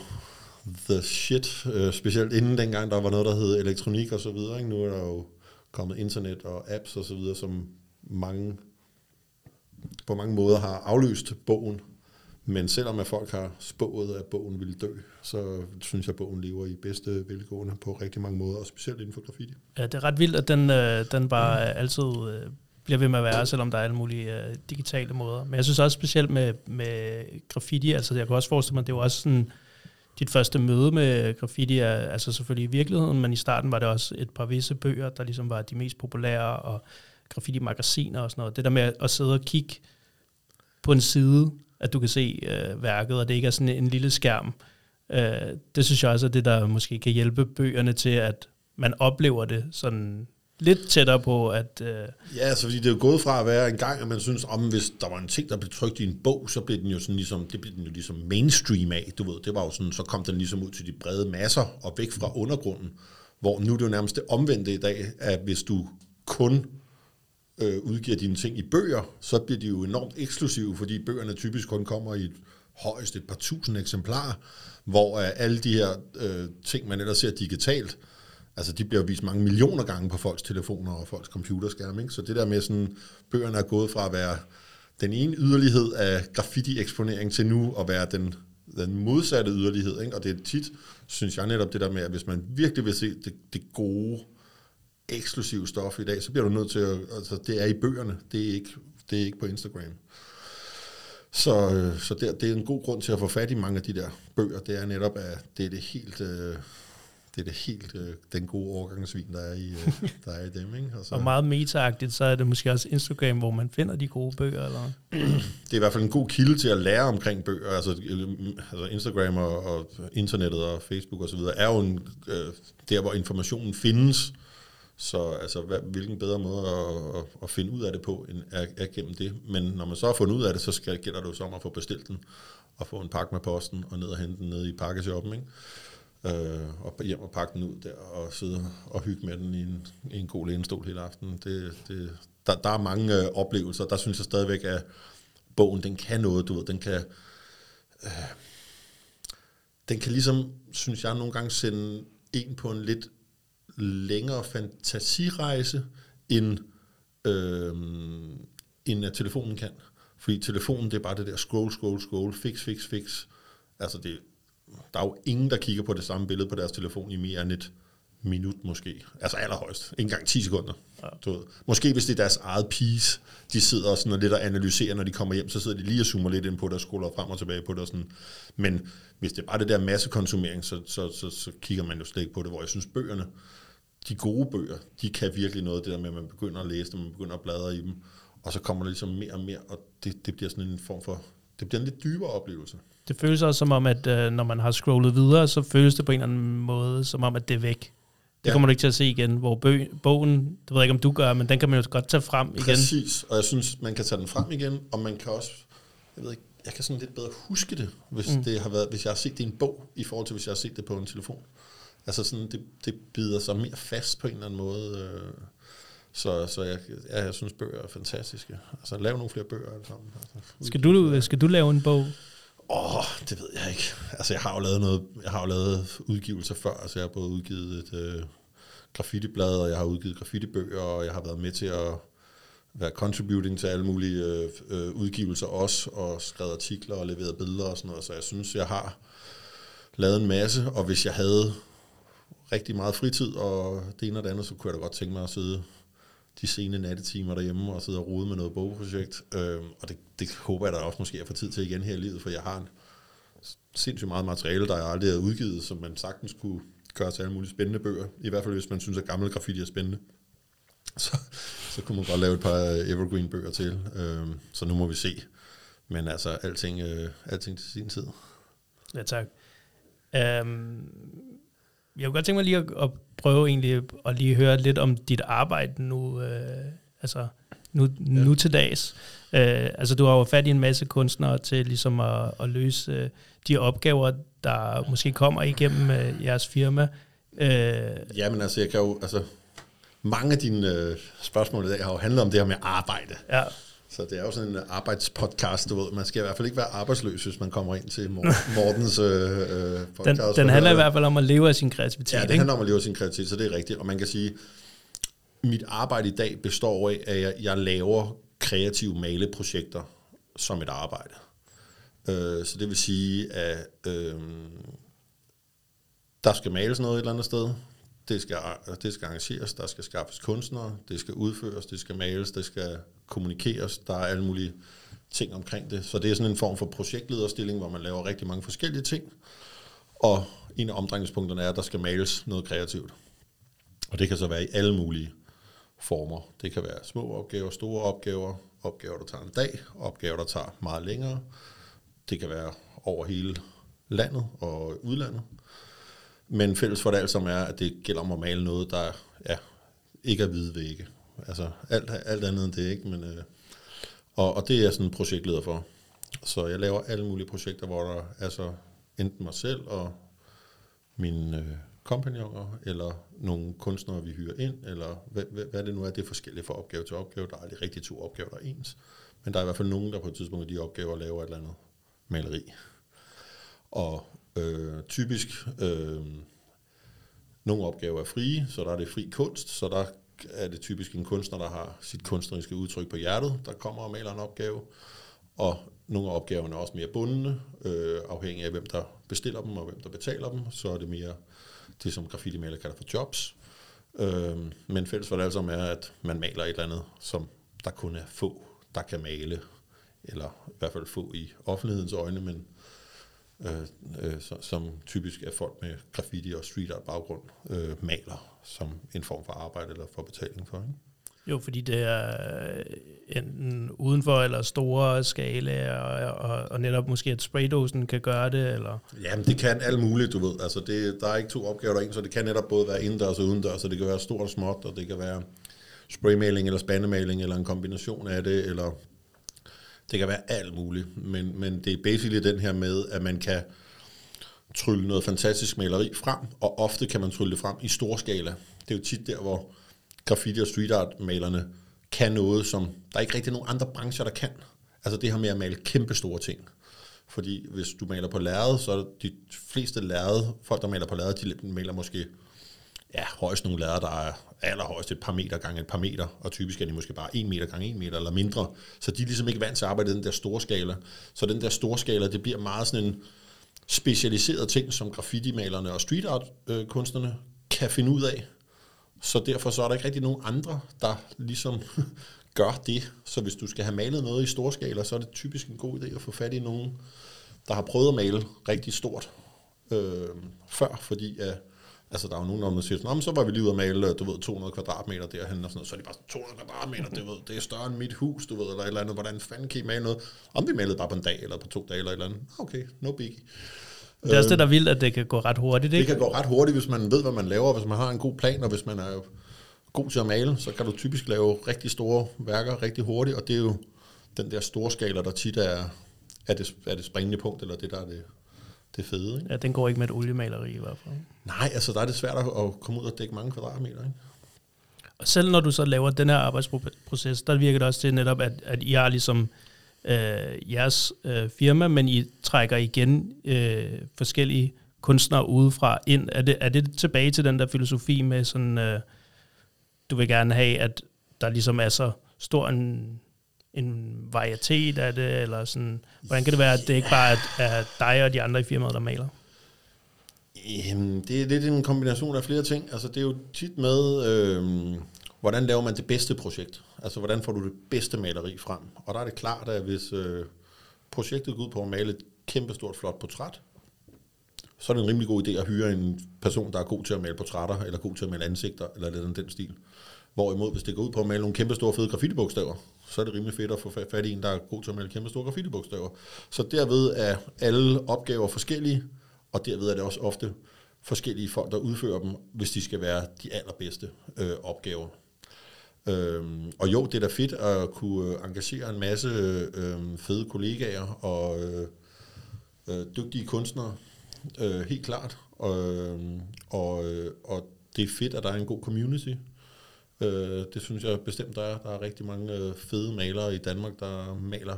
the shit, øh, specielt inden dengang, der var noget, der hed elektronik og så videre. Ikke? Nu er der jo kommet internet og apps og så videre, som mange på mange måder har afløst bogen. Men selvom at folk har spået, at bogen ville dø, så synes jeg, at bogen lever i bedste velgående på rigtig mange måder, og specielt inden for graffiti. Ja, det er ret vildt, at den, øh, den bare mm. altid øh, bliver ved med at være, selvom der er alle mulige øh, digitale måder. Men jeg synes også specielt med, med graffiti, altså jeg kan også forestille mig, det var også sådan, dit første møde med graffiti er altså selvfølgelig i virkeligheden, men i starten var det også et par visse bøger, der ligesom var de mest populære, og graffiti-magasiner og sådan noget. Det der med at sidde og kigge på en side, at du kan se øh, værket, og det ikke er sådan en lille skærm, øh, det synes jeg også er det, der måske kan hjælpe bøgerne til, at man oplever det sådan lidt tættere på, at... Øh ja, altså fordi det er jo gået fra at være en gang, at man synes, om hvis der var en ting, der blev trykt i en bog, så blev den jo sådan ligesom, det blev den jo ligesom mainstream af, du ved, det var jo sådan, så kom den ligesom ud til de brede masser og væk fra undergrunden, hvor nu er det jo nærmest det omvendte i dag, at hvis du kun øh, udgiver dine ting i bøger, så bliver de jo enormt eksklusive, fordi bøgerne typisk kun kommer i et, højst et par tusind eksemplarer, hvor øh, alle de her øh, ting, man ellers ser digitalt, altså de bliver vist mange millioner gange på folks telefoner og folks computerskærme. Ikke? Så det der med sådan, bøgerne er gået fra at være den ene yderlighed af graffiti-eksponering til nu at være den, den modsatte yderlighed. Ikke? Og det er tit, synes jeg netop det der med, at hvis man virkelig vil se det, det gode, eksklusive stof i dag, så bliver du nødt til at, altså det er i bøgerne, det er ikke, det er ikke på Instagram. Så, øh, så der, det er en god grund til at få fat i mange af de der bøger, det er netop, at det er det helt, øh, det er det helt øh, den gode overgangsvin, der er i, øh, [laughs] der er i dem. Ikke? Og, så, og meget meta så er det måske også Instagram, hvor man finder de gode bøger? Eller? [clears throat] det er i hvert fald en god kilde til at lære omkring bøger. Altså, øh, altså Instagram og, og internettet og Facebook osv. er jo en, øh, der, hvor informationen findes. Så altså, hvad, hvilken bedre måde at, at, at finde ud af det på, end er, er gennem det. Men når man så har fundet ud af det, så skal, gælder det jo så om at få bestilt den, og få en pakke med posten, og ned og hente den ned i pakkeshoppen. Ikke? Øh, og hjem og pakke den ud der, og sidde og hygge med den i en, i en god lænestol hele aftenen. Det, det, der, der er mange øh, oplevelser. Der synes jeg stadigvæk, at bogen, den kan noget, du ved, den kan... Øh, den kan ligesom, synes jeg, nogle gange sende en på en lidt længere fantasirejse, end, øh, end at telefonen kan. Fordi telefonen, det er bare det der scroll, scroll, scroll, fix, fix, fix. Altså det, der er jo ingen, der kigger på det samme billede på deres telefon i mere end et minut måske. Altså allerhøjst. Ikke engang 10 sekunder. Ja. Du ved. Måske hvis det er deres eget piece, de sidder sådan og lidt og analyserer, når de kommer hjem, så sidder de lige og zoomer lidt ind på det og scroller frem og tilbage på det. Og sådan. Men hvis det er bare det der massekonsumering, så, så, så, så kigger man jo slet ikke på det, hvor jeg synes bøgerne, de gode bøger, de kan virkelig noget, det der med, at man begynder at læse dem, man begynder at bladre i dem, og så kommer der ligesom mere og mere, og det, det bliver sådan en form for, det bliver en lidt dybere oplevelse. Det føles også som om, at øh, når man har scrollet videre, så føles det på en eller anden måde, som om, at det er væk. Det ja. kommer du ikke til at se igen, hvor bø, bogen, det ved jeg ikke, om du gør, men den kan man jo godt tage frem igen. Præcis, og jeg synes, man kan tage den frem igen, og man kan også, jeg ved ikke, jeg kan sådan lidt bedre huske det, hvis, mm. det har været, hvis jeg har set det i en bog, i forhold til, hvis jeg har set det på en telefon. Altså sådan, det, det bider sig mere fast på en eller anden måde. Øh, så, så jeg, ja, jeg synes, bøger er fantastiske. Altså, lav nogle flere bøger. Altså, skal, du, skal du lave en bog? Åh, oh, det ved jeg ikke. Altså, jeg har jo lavet noget, jeg har jo lavet udgivelser før. Altså, jeg har både udgivet et øh, graffitiblad, og jeg har udgivet graffitibøger, og jeg har været med til at være contributing til alle mulige øh, øh, udgivelser også, og skrevet artikler og leveret billeder og sådan noget. Så jeg synes, jeg har lavet en masse, og hvis jeg havde rigtig meget fritid, og det ene og det andet, så kunne jeg da godt tænke mig at sidde de sene nattetimer derhjemme og sidde og rode med noget bogprojekt. Øh, og det, det håber jeg da også måske at få tid til igen her i livet, for jeg har en sindssygt meget materiale, der jeg aldrig har udgivet, som man sagtens kunne gøre til alle mulige spændende bøger. I hvert fald hvis man synes, at gamle graffiti er spændende. [laughs] Så, så kunne man godt lave et par evergreen-bøger til. Øh, så nu må vi se. Men altså, alting, øh, alting til sin tid. Ja, tak. Um, jeg kunne godt tænke mig lige at, at prøve egentlig at lige høre lidt om dit arbejde nu, øh, altså nu, ja. nu til dags. Øh, altså du har jo fat i en masse kunstnere til ligesom at, at løse øh, de opgaver, der måske kommer igennem øh, jeres firma. Øh, ja, men altså jeg kan jo, altså mange af dine øh, spørgsmål i dag har jo handlet om det her med arbejde. Ja. Så det er jo sådan en arbejdspodcast, du ved. Man skal i hvert fald ikke være arbejdsløs, hvis man kommer ind til Mortens øh, øh, [laughs] podcast. Den, den handler i hvert fald om at leve af sin kreativitet. Ja, det handler om at leve af sin kreativitet, så det er rigtigt. Og man kan sige, mit arbejde i dag består af, at jeg, jeg laver kreative maleprojekter som et arbejde. Øh, så det vil sige, at øh, der skal males noget et eller andet sted. det skal, det skal arrangeres, der skal skaffes kunstnere, det skal udføres, det skal males, det skal kommunikeres, der er alle mulige ting omkring det. Så det er sådan en form for projektlederstilling, hvor man laver rigtig mange forskellige ting, og en af omdrejningspunkterne er, at der skal males noget kreativt. Og det kan så være i alle mulige former. Det kan være små opgaver, store opgaver, opgaver, der tager en dag, opgaver, der tager meget længere. Det kan være over hele landet og udlandet. Men fælles for det alt sammen er, at det gælder om at male noget, der ja, ikke er hvide vægge. Altså alt, alt andet end det, ikke? Men, øh, og, og det er jeg sådan en projektleder for. Så jeg laver alle mulige projekter, hvor der er så enten mig selv og mine øh, kompagnoner, eller nogle kunstnere, vi hyrer ind, eller hvad, hvad, hvad det nu er, det er forskelligt fra opgave til opgave. Der er aldrig rigtig to opgaver, der er ens. Men der er i hvert fald nogen, der på et tidspunkt i de opgaver laver et eller andet maleri. Og øh, typisk, øh, nogle opgaver er frie, så der er det fri kunst, så der er det typisk en kunstner, der har sit kunstneriske udtryk på hjertet, der kommer og maler en opgave. Og nogle af opgaverne er også mere bundne, øh, afhængig af hvem der bestiller dem og hvem der betaler dem. Så er det mere det, som graffiti-maler kalder for jobs. Øh, men fælles for det altså er, at man maler et eller andet, som der kun er få, der kan male. Eller i hvert fald få i offentlighedens øjne, men øh, øh, som typisk er folk med graffiti og street art baggrund, øh, maler som en form for arbejde eller for betaling for. Ikke? Jo, fordi det er enten udenfor eller store skala, og, og, og netop måske at spraydåsen kan gøre det, eller? Jamen, det kan alt muligt, du ved. Altså, det, der er ikke to opgaver der er en, så det kan netop både være indendørs og udendørs, så det kan være stort og småt, og det kan være spraymaling eller spandemaling, eller en kombination af det, eller det kan være alt muligt. Men, men det er basically den her med, at man kan trylle noget fantastisk maleri frem, og ofte kan man trylle det frem i stor skala. Det er jo tit der, hvor graffiti- og street art malerne kan noget, som der er ikke rigtig nogen andre brancher, der kan. Altså det her med at male kæmpe store ting. Fordi hvis du maler på lærred, så er de fleste lærred, folk der maler på lærred, de maler måske ja, højst nogle lærred, der er allerhøjst et par meter gange et par meter, og typisk er de måske bare en meter gange en meter eller mindre. Så de er ligesom ikke vant til at arbejde i den der store skala. Så den der store skala, det bliver meget sådan en specialiserede ting, som graffiti-malerne og street art øh, kunstnerne kan finde ud af. Så derfor så er der ikke rigtig nogen andre, der ligesom [laughs] gør det. Så hvis du skal have malet noget i storskala, så er det typisk en god idé at få fat i nogen, der har prøvet at male rigtig stort øh, før, fordi at, altså der er jo nogen, der siger sådan, så var vi lige ude at male, du ved, 200 kvadratmeter derhen, og sådan noget, så er de bare 200 kvadratmeter, det, ved, det er større end mit hus, du ved, eller et eller andet, hvordan fanden kan I male noget? Om vi malede bare på en dag, eller på to dage, eller et eller andet. Okay, no biggie. Det er også det, der er vildt, at det kan gå ret hurtigt, ikke? Det kan gå ret hurtigt, hvis man ved, hvad man laver, hvis man har en god plan, og hvis man er god til at male, så kan du typisk lave rigtig store værker rigtig hurtigt, og det er jo den der store skala, der tit er, er, det, er det springende punkt, eller det der er det, det fede. Ikke? Ja, den går ikke med et oliemaleri i hvert fald. Nej, altså der er det svært at komme ud og dække mange kvadratmeter. Ikke? Og selv når du så laver den her arbejdsproces, der virker det også til netop, at, at I har ligesom øh, jeres øh, firma, men I trækker igen øh, forskellige kunstnere udefra ind. Er det, er det tilbage til den der filosofi med sådan, øh, du vil gerne have, at der ligesom er så stor en, en varietet af det, eller sådan, hvordan kan det være, at det ikke bare er, dig og de andre i firmaet, der maler? Jamen, det er lidt en kombination af flere ting. Altså, det er jo tit med, øh, hvordan laver man det bedste projekt? Altså, hvordan får du det bedste maleri frem? Og der er det klart, at hvis øh, projektet går ud på at male et kæmpestort, flot portræt, så er det en rimelig god idé at hyre en person, der er god til at male portrætter, eller god til at male ansigter, eller lidt den stil. Hvorimod, hvis det går ud på at male nogle kæmpe store fede graffitibogstaver, så er det rimelig fedt at få fat i en, der er god til at male kæmpe store graffitibogstaver. Så derved er alle opgaver forskellige, og derved er det også ofte forskellige folk, der udfører dem, hvis de skal være de allerbedste øh, opgaver. Øhm, og jo, det er da fedt at kunne engagere en masse øh, fede kollegaer og øh, øh, dygtige kunstnere, øh, helt klart. Og, øh, og, øh, og det er fedt, at der er en god community. Øh, det synes jeg bestemt, der er. Der er rigtig mange øh, fede malere i Danmark, der maler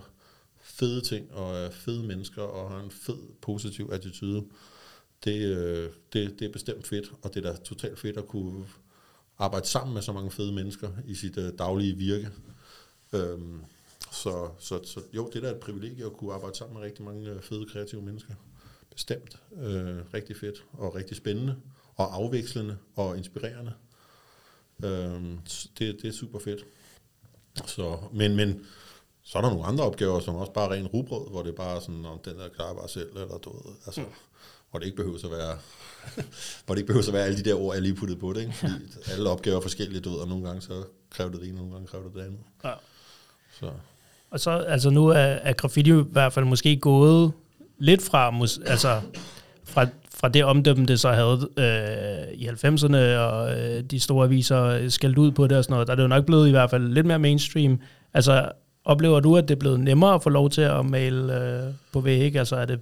fede ting og er fede mennesker og har en fed, positiv attitude. Det, øh, det, det er bestemt fedt, og det er da totalt fedt at kunne arbejde sammen med så mange fede mennesker i sit øh, daglige virke. Øhm, så, så, så jo, det er da et privilegie at kunne arbejde sammen med rigtig mange øh, fede, kreative mennesker. Bestemt. Øh, rigtig fedt og rigtig spændende. og afvekslende og inspirerende. Øhm, det, det er super fedt. Så, men, men så er der nogle andre opgaver, som også bare er ren rugbrød, hvor det er bare sådan, om den der klarer bare selv, eller du ved, altså, mm. hvor det ikke behøver at være, [laughs] hvor det ikke behøver at være alle de der ord, jeg lige puttede på det, ikke? fordi alle opgaver er forskellige, du ved, og nogle gange så kræver det det ene, og nogle gange kræver det det andet. Ja. Så. Og så, altså nu er, er graffiti i hvert fald måske gået lidt fra, altså, fra, fra det omdømme, det så havde øh, i 90'erne, og øh, de store aviser skældt ud på det og sådan noget, der er det jo nok blevet i hvert fald lidt mere mainstream. Altså, oplever du, at det er blevet nemmere at få lov til at male øh, på væg? Altså, er det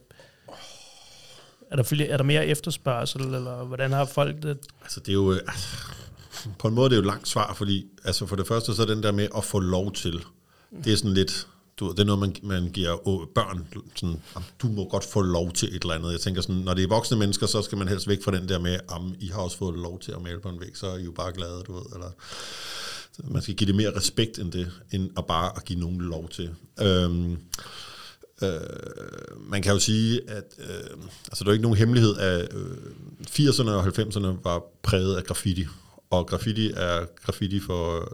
er der, flere, er der mere efterspørgsel, eller hvordan har folk det? Altså, det er jo... Øh, altså, på en måde det er jo et langt svar, fordi altså for det første så er den der med at få lov til, det er sådan lidt, du, det er noget, man, man giver børn, sådan, du må godt få lov til et eller andet. Jeg tænker sådan, når det er voksne mennesker, så skal man helst væk fra den der med, om I har også fået lov til at male på en væg, så er I jo bare glade, du ved, eller man skal give det mere respekt end det, end at bare at give nogen lov til. Øhm, øh, man kan jo sige, at øh, altså, der er ikke nogen hemmelighed, at øh, 80'erne og 90'erne var præget af graffiti, og graffiti er graffiti for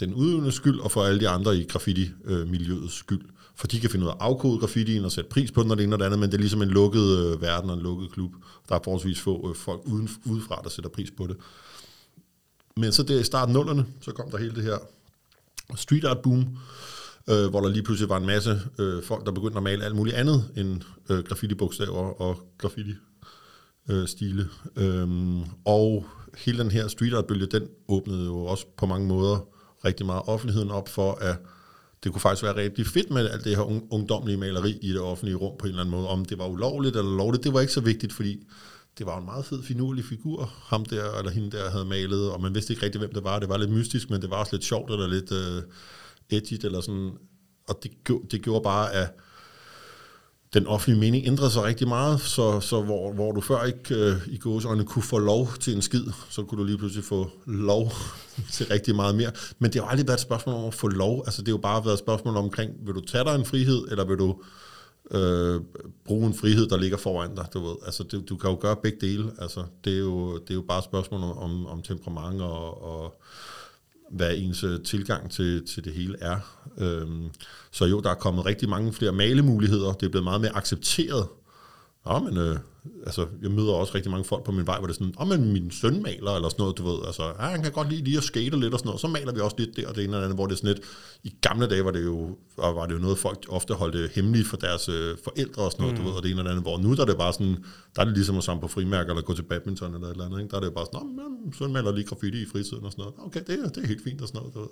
den udøvende skyld, og for alle de andre i graffiti-miljøets skyld. For de kan finde ud af at afkode graffitien og sætte pris på den og det ene og det andet, men det er ligesom en lukket øh, verden og en lukket klub. Der er forholdsvis få øh, folk uden, udefra, der sætter pris på det. Men så der i starten nullerne, så kom der hele det her street art boom, øh, hvor der lige pludselig var en masse øh, folk, der begyndte at male alt muligt andet end øh, graffiti-bogstaver og graffiti-stile. Øh, øhm, og hele den her street art-bølge, den åbnede jo også på mange måder rigtig meget offentligheden op for, at det kunne faktisk være rigtig fedt med alt det her ungdomlige maleri i det offentlige rum på en eller anden måde. Om det var ulovligt eller lovligt, det var ikke så vigtigt, fordi det var en meget fed, finurlig figur, ham der eller hende der havde malet, og man vidste ikke rigtig, hvem det var. Det var lidt mystisk, men det var også lidt sjovt eller lidt uh, edgy, eller sådan. Og det, det gjorde bare, at den offentlige mening ændrede sig rigtig meget, så, så hvor, hvor du før ikke øh, i gåsøjne kunne få lov til en skid, så kunne du lige pludselig få lov [laughs] til rigtig meget mere. Men det har aldrig været et spørgsmål om at få lov. Altså det har jo bare været et spørgsmål omkring, vil du tage dig en frihed, eller vil du øh, bruge en frihed, der ligger foran dig, du ved. Altså, det, du kan jo gøre begge dele. Altså, det, er jo, det er jo bare et spørgsmål om, om, om temperament og, og hvad ens øh, tilgang til, til det hele er. Øhm, så jo, der er kommet rigtig mange flere malemuligheder. Det er blevet meget mere accepteret. Ja, men øh, altså, jeg møder også rigtig mange folk på min vej, hvor det er sådan, åh, men min søn maler, eller sådan noget, du ved, altså, ja, han kan godt lide lige at skate lidt og sådan noget, så maler vi også lidt der og det ene eller andet, hvor det er sådan lidt, i gamle dage var det jo, var det jo noget, folk ofte holdt hemmeligt for deres øh, forældre og sådan noget, mm. du ved, og det ene eller andet, hvor nu der er det bare sådan, der er det ligesom at samle på frimærker, eller gå til badminton eller et eller andet, ikke? der er det jo bare sådan, men søn maler lige graffiti i fritiden og sådan noget, okay, det er, det er helt fint og sådan noget, du ved.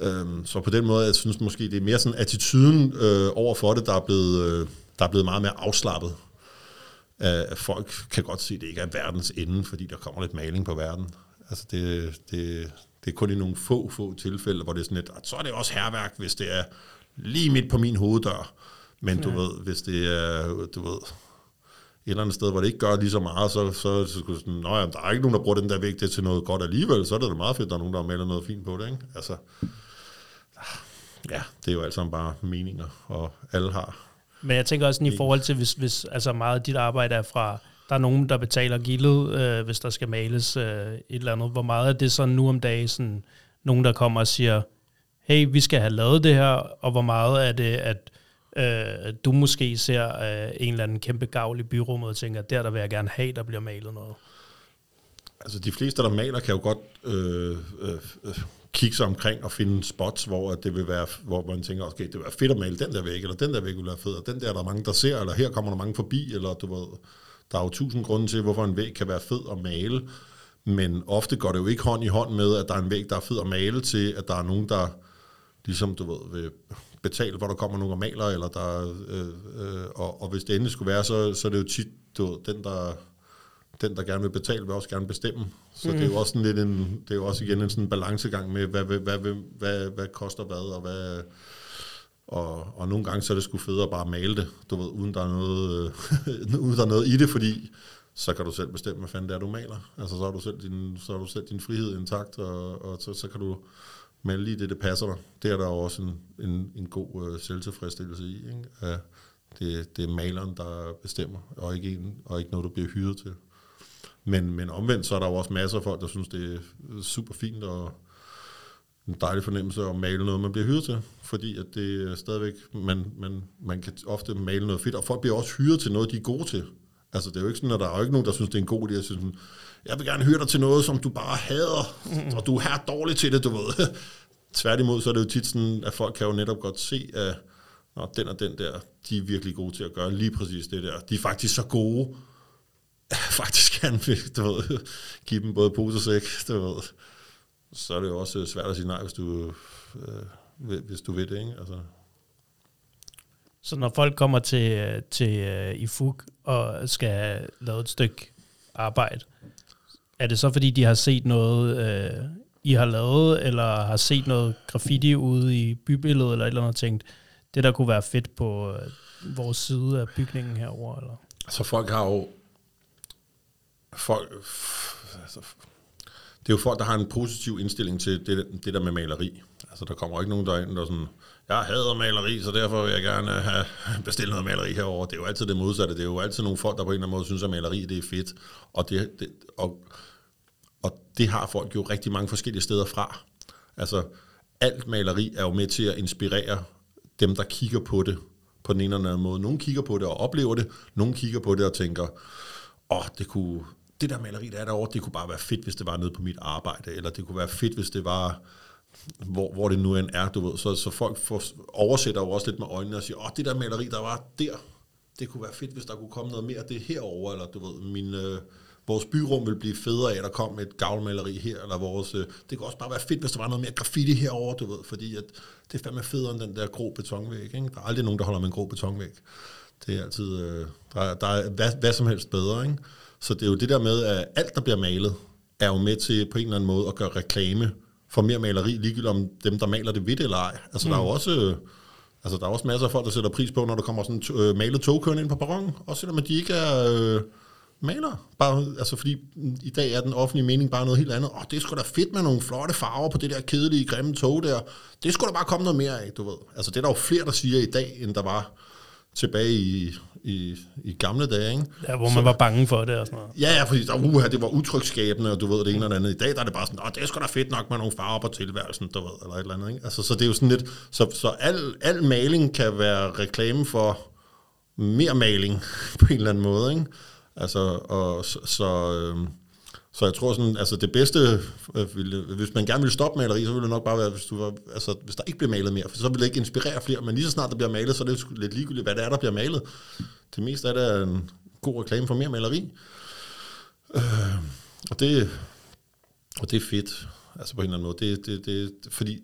Øhm, så på den måde, jeg synes måske, det er mere sådan attituden øh, over for det, der er blevet, øh, der er blevet meget mere afslappet at folk kan godt se, at det ikke er verdens ende, fordi der kommer lidt maling på verden. Altså det, det, det er kun i nogle få, få tilfælde, hvor det er sådan lidt, så er det også herværk, hvis det er lige midt på min hoveddør. Men du ja. ved, hvis det er, du ved, et eller andet sted, hvor det ikke gør lige så meget, så, så, så skulle sådan, jamen, der er ikke nogen, der bruger den der væg til noget godt alligevel, så er det da meget fedt, at der er nogen, der har malet noget fint på det, ikke? Altså, ja, det er jo alt sammen bare meninger, og alle har men jeg tænker også sådan, i forhold til, hvis, hvis altså meget af dit arbejde er fra, der er nogen, der betaler gildet, øh, hvis der skal males øh, et eller andet. Hvor meget er det så nu om dagen, sådan, nogen, der kommer og siger, hey, vi skal have lavet det her, og hvor meget er det, at øh, du måske ser øh, en eller anden kæmpe gavl i byrummet og tænker, der, der vil jeg gerne have, der bliver malet noget? Altså de fleste, der maler, kan jo godt øh, øh, øh kigge sig omkring og finde spots, hvor det vil være, hvor man tænker, okay, det vil være fedt at male den der væg, eller den der væg vil være fed, og den der, der er mange, der ser, eller her kommer der mange forbi, eller du ved, der er jo tusind grunde til, hvorfor en væg kan være fed at male, men ofte går det jo ikke hånd i hånd med, at der er en væg, der er fed at male til, at der er nogen, der ligesom, du ved, vil betale, hvor der kommer nogen og maler, eller der, øh, øh, og, og hvis det endelig skulle være, så, så er det jo tit, du ved, den, der den, der gerne vil betale, vil også gerne bestemme. Så mm. det er jo mm. også sådan lidt en, det er jo også igen en sådan balancegang med, hvad, hvad, hvad, hvad, hvad, hvad koster hvad, og hvad, og, og nogle gange så er det sgu federe at bare male det, du ved, uden der er noget, [laughs] uden der er noget i det, fordi så kan du selv bestemme, hvad fanden det er, du maler. Altså så har du selv din, så har du selv din frihed intakt, og, og så, så kan du male lige det, det passer dig. Det er der også en, en, en god uh, selvtilfredsstillelse i, ikke? At det, det er maleren, der bestemmer, og ikke, en, og ikke noget, du bliver hyret til. Men, men omvendt, så er der jo også masser af folk, der synes, det er øh, super fint og en dejlig fornemmelse at male noget, man bliver hyret til. Fordi at det er stadigvæk, man, man, man kan ofte male noget fedt, og folk bliver også hyret til noget, de er gode til. Altså, det er jo ikke sådan, at der er jo ikke nogen, der synes, det er en god idé. Jeg synes, jeg vil gerne høre dig til noget, som du bare hader, og du er her dårlig til det, du ved. [laughs] Tværtimod, så er det jo tit sådan, at folk kan jo netop godt se, at når den og den der, de er virkelig gode til at gøre lige præcis det der. De er faktisk så gode, [laughs] faktisk kan vi, du ved, give dem både pose og sæk, du ved. Så er det jo også svært at sige nej, hvis du, øh, hvis du ved det, ikke? Altså. Så når folk kommer til, til uh, IFUG og skal lave et stykke arbejde, er det så fordi, de har set noget, uh, I har lavet, eller har set noget graffiti ude i bybilledet, eller et eller andet, og tænkt, det der kunne være fedt på uh, vores side af bygningen herover eller? Så folk har jo... Folk, altså, det er jo folk, der har en positiv indstilling til det, det der med maleri. Altså, der kommer ikke nogen derind, der er sådan, jeg hader maleri, så derfor vil jeg gerne have bestilt noget maleri herover. Det er jo altid det modsatte. Det er jo altid nogle folk, der på en eller anden måde synes, at maleri det er fedt. Og det, det, og, og det har folk jo rigtig mange forskellige steder fra. Altså, alt maleri er jo med til at inspirere dem, der kigger på det på den ene eller anden måde. Nogle kigger på det og oplever det, nogle kigger på det og tænker, åh, oh, det kunne, det der maleri, der er derovre, det kunne bare være fedt, hvis det var nede på mit arbejde, eller det kunne være fedt, hvis det var, hvor, hvor det nu end er, du ved. Så, så folk får, oversætter jo også lidt med øjnene og siger, åh, det der maleri, der var der, det kunne være fedt, hvis der kunne komme noget mere af det herover eller du ved, min, øh, vores byrum vil blive federe af, at der kom et gavlmaleri her, eller vores, øh, det kunne også bare være fedt, hvis der var noget mere graffiti herover, du ved, fordi at det er fandme federe end den der grå betonvæg, ikke? Der er aldrig nogen, der holder med en grå betonvæg. Det er altid, øh, der, er, der er hvad, hvad som helst bedre, ikke? Så det er jo det der med, at alt, der bliver malet, er jo med til på en eller anden måde at gøre reklame for mere maleri, ligegyldigt om dem, der maler det vidt eller ej. Altså, mm. der er jo også... Øh, altså, der er også masser af folk, der sætter pris på, når der kommer sådan øh, malet togkørende ind på perronen, også selvom de ikke er øh, maler. Bare, altså, fordi i dag er den offentlige mening bare noget helt andet. Åh, det er sgu da fedt med nogle flotte farver på det der kedelige, grimme tog der. Det skulle da bare komme noget mere af, du ved. Altså, det er der jo flere, der siger i dag, end der var tilbage i, i, i gamle dage. Ikke? Ja, hvor man så, var bange for det og sådan noget. Ja, ja, fordi der, uh, det var utrygskabende, og du ved det ene eller andet. I dag der er det bare sådan, det er sgu da fedt nok med nogle farver på tilværelsen, du ved, eller et eller andet. Ikke? Altså, så det er jo sådan lidt, så, så al, al maling kan være reklame for mere maling [laughs] på en eller anden måde. Ikke? Altså, og så, så øh, så jeg tror sådan, altså det bedste, øh, ville, hvis man gerne vil stoppe maleri, så ville det nok bare være, hvis, du var, altså, hvis der ikke bliver malet mere, for så ville det ikke inspirere flere, men lige så snart der bliver malet, så er det lidt ligegyldigt, hvad det er, der bliver malet. Det meste er det en god reklame for mere maleri. Øh, og, det, og det er fedt, altså på en eller anden måde. Det, det, det, fordi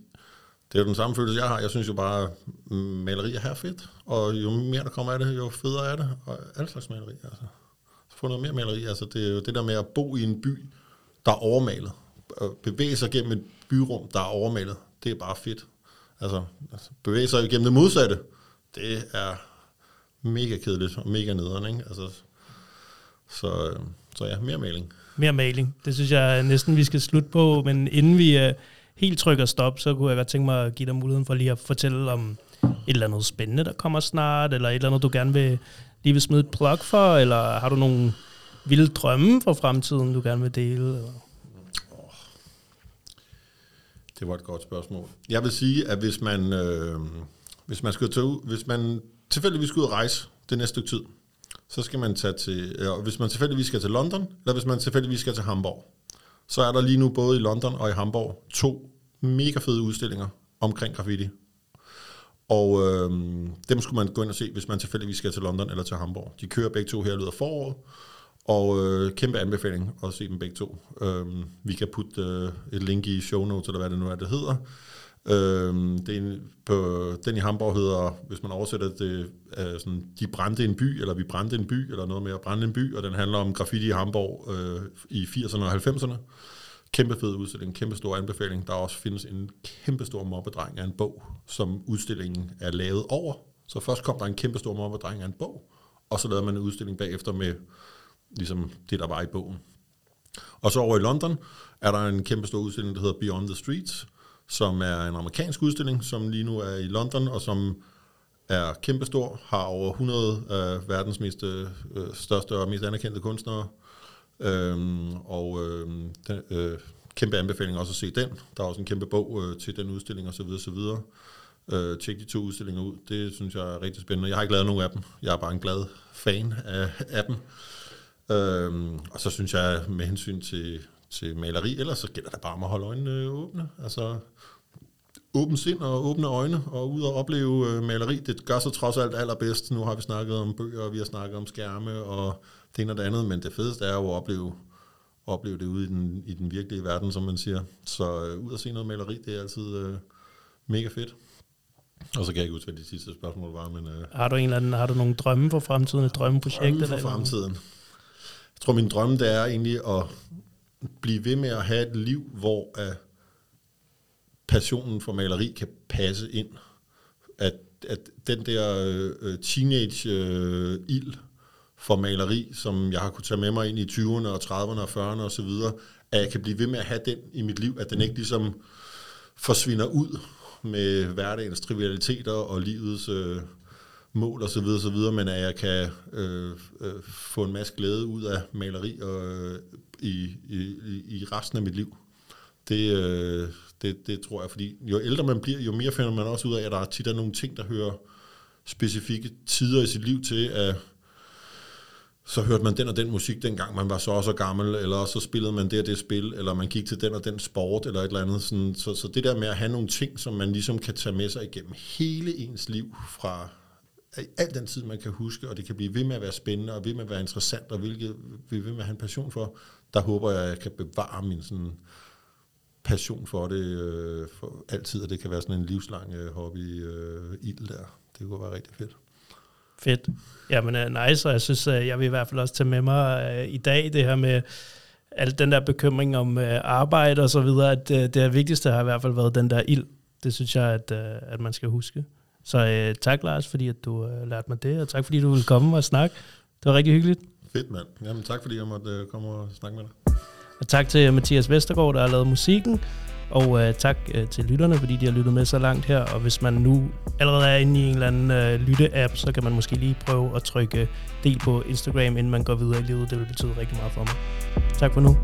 det er jo den samme følelse, jeg har. Jeg synes jo bare, maleri er her fedt, og jo mere der kommer af det, jo federe er det, og alle slags maleri, altså få noget mere maleri. Altså, det er jo det der med at bo i en by, der er overmalet. Bevæge sig gennem et byrum, der er overmalet. Det er bare fedt. Altså, altså bevæge sig gennem det modsatte. Det er mega kedeligt og mega nederen, ikke? Altså, så, øh, så ja, mere maling. Mere maling. Det synes jeg næsten, vi skal slutte på, men inden vi uh, helt trykker stop, så kunne jeg godt tænke mig at give dig muligheden for lige at fortælle om et eller andet spændende, der kommer snart, eller et eller andet, du gerne vil lige vil smide et plug for, eller har du nogle vilde drømme for fremtiden, du gerne vil dele? Eller? Det var et godt spørgsmål. Jeg vil sige, at hvis man, øh, hvis man skal tage ud, hvis man tilfældigvis skal ud og rejse det næste stykke tid, så skal man tage til, øh, hvis man tilfældigvis skal til London, eller hvis man tilfældigvis skal til Hamburg, så er der lige nu både i London og i Hamburg to mega fede udstillinger omkring graffiti. Og øh, dem skulle man gå ind og se, hvis man tilfældigvis skal til London eller til Hamburg. De kører begge to her lyder foråret, og øh, kæmpe anbefaling at se dem begge to. Øh, vi kan putte øh, et link i show notes, eller hvad det nu er, det hedder. Øh, det er på, den i Hamburg hedder, hvis man oversætter det, øh, sådan, de brændte en by, eller vi brændte en by, eller noget med at brænde en by, og den handler om graffiti i Hamburg øh, i 80'erne og 90'erne. Kæmpe fed udstilling, kæmpe stor anbefaling. Der også findes en kæmpe stor mobbedreng af en bog, som udstillingen er lavet over. Så først kom der en kæmpe stor mobbedreng af en bog, og så lavede man en udstilling bagefter med ligesom det, der var i bogen. Og så over i London er der en kæmpe stor udstilling, der hedder Beyond the Streets, som er en amerikansk udstilling, som lige nu er i London, og som er kæmpestor, har over 100 af øh, verdens mest øh, største og mest anerkendte kunstnere Øhm, og øh, den, øh, kæmpe anbefaling også at se den. Der er også en kæmpe bog øh, til den udstilling osv. osv. Øh, tjek de to udstillinger ud. Det synes jeg er rigtig spændende. Jeg har ikke lavet nogen af dem. Jeg er bare en glad fan af, af dem. Øhm, og så synes jeg med hensyn til, til maleri, ellers så gælder det bare om at holde øjnene øh, åbne. Altså åben sind og åbne øjne og ud og opleve øh, maleri. Det gør sig trods alt allerbedst. Nu har vi snakket om bøger, og vi har snakket om skærme og det ene og det andet, men det fedeste er jo at opleve, opleve det ude i den, i den virkelige verden, som man siger. Så øh, ud og se noget maleri, det er altid øh, mega fedt. Og så kan jeg ikke huske, hvad de sidste spørgsmål var. Men, øh, har du en eller anden, har du nogle drømme for fremtiden, et drømmeprojekt? Drømme for fremtiden. Jeg tror, min drømme det er egentlig at blive ved med at have et liv, hvor uh, passionen for maleri kan passe ind. At, at den der uh, teenage-ild uh, for maleri, som jeg har kunne tage med mig ind i 20'erne og 30'erne og 40'erne osv., at jeg kan blive ved med at have den i mit liv, at den ikke ligesom forsvinder ud med hverdagens trivialiteter og livets øh, mål osv., så videre, men at jeg kan øh, øh, få en masse glæde ud af maleri og, øh, i, i, i resten af mit liv. Det, øh, det, det tror jeg, fordi jo ældre man bliver, jo mere finder man også ud af, at der er tit er nogle ting, der hører specifikke tider i sit liv til, at så hørte man den og den musik, dengang man var så og så gammel, eller så spillede man det og det spil, eller man gik til den og den sport, eller et eller andet. Sådan, så, så det der med at have nogle ting, som man ligesom kan tage med sig igennem hele ens liv, fra al den tid, man kan huske, og det kan blive ved med at være spændende, og ved med at være interessant, og hvilket vi ved med at have en passion for, der håber jeg, at jeg kan bevare min sådan passion for det øh, for altid, og det kan være sådan en livslang øh, hobby øh, ild der. Det kunne være rigtig fedt. Fedt. Jamen, uh, nice, og jeg synes, uh, jeg vil i hvert fald også tage med mig uh, i dag det her med al den der bekymring om uh, arbejde og så videre, at uh, det vigtigste har i hvert fald været den der ild. Det synes jeg, at, uh, at man skal huske. Så uh, tak, Lars, fordi at du uh, lærte mig det, og tak, fordi du ville komme og snakke. Det var rigtig hyggeligt. Fedt, mand. Jamen, tak, fordi jeg måtte uh, komme og snakke med dig. Og tak til Mathias Vestergaard, der har lavet musikken. Og øh, tak øh, til lytterne, fordi de har lyttet med så langt her. Og hvis man nu allerede er inde i en eller anden øh, lytte-app, så kan man måske lige prøve at trykke del på Instagram, inden man går videre i livet. Det vil betyde rigtig meget for mig. Tak for nu.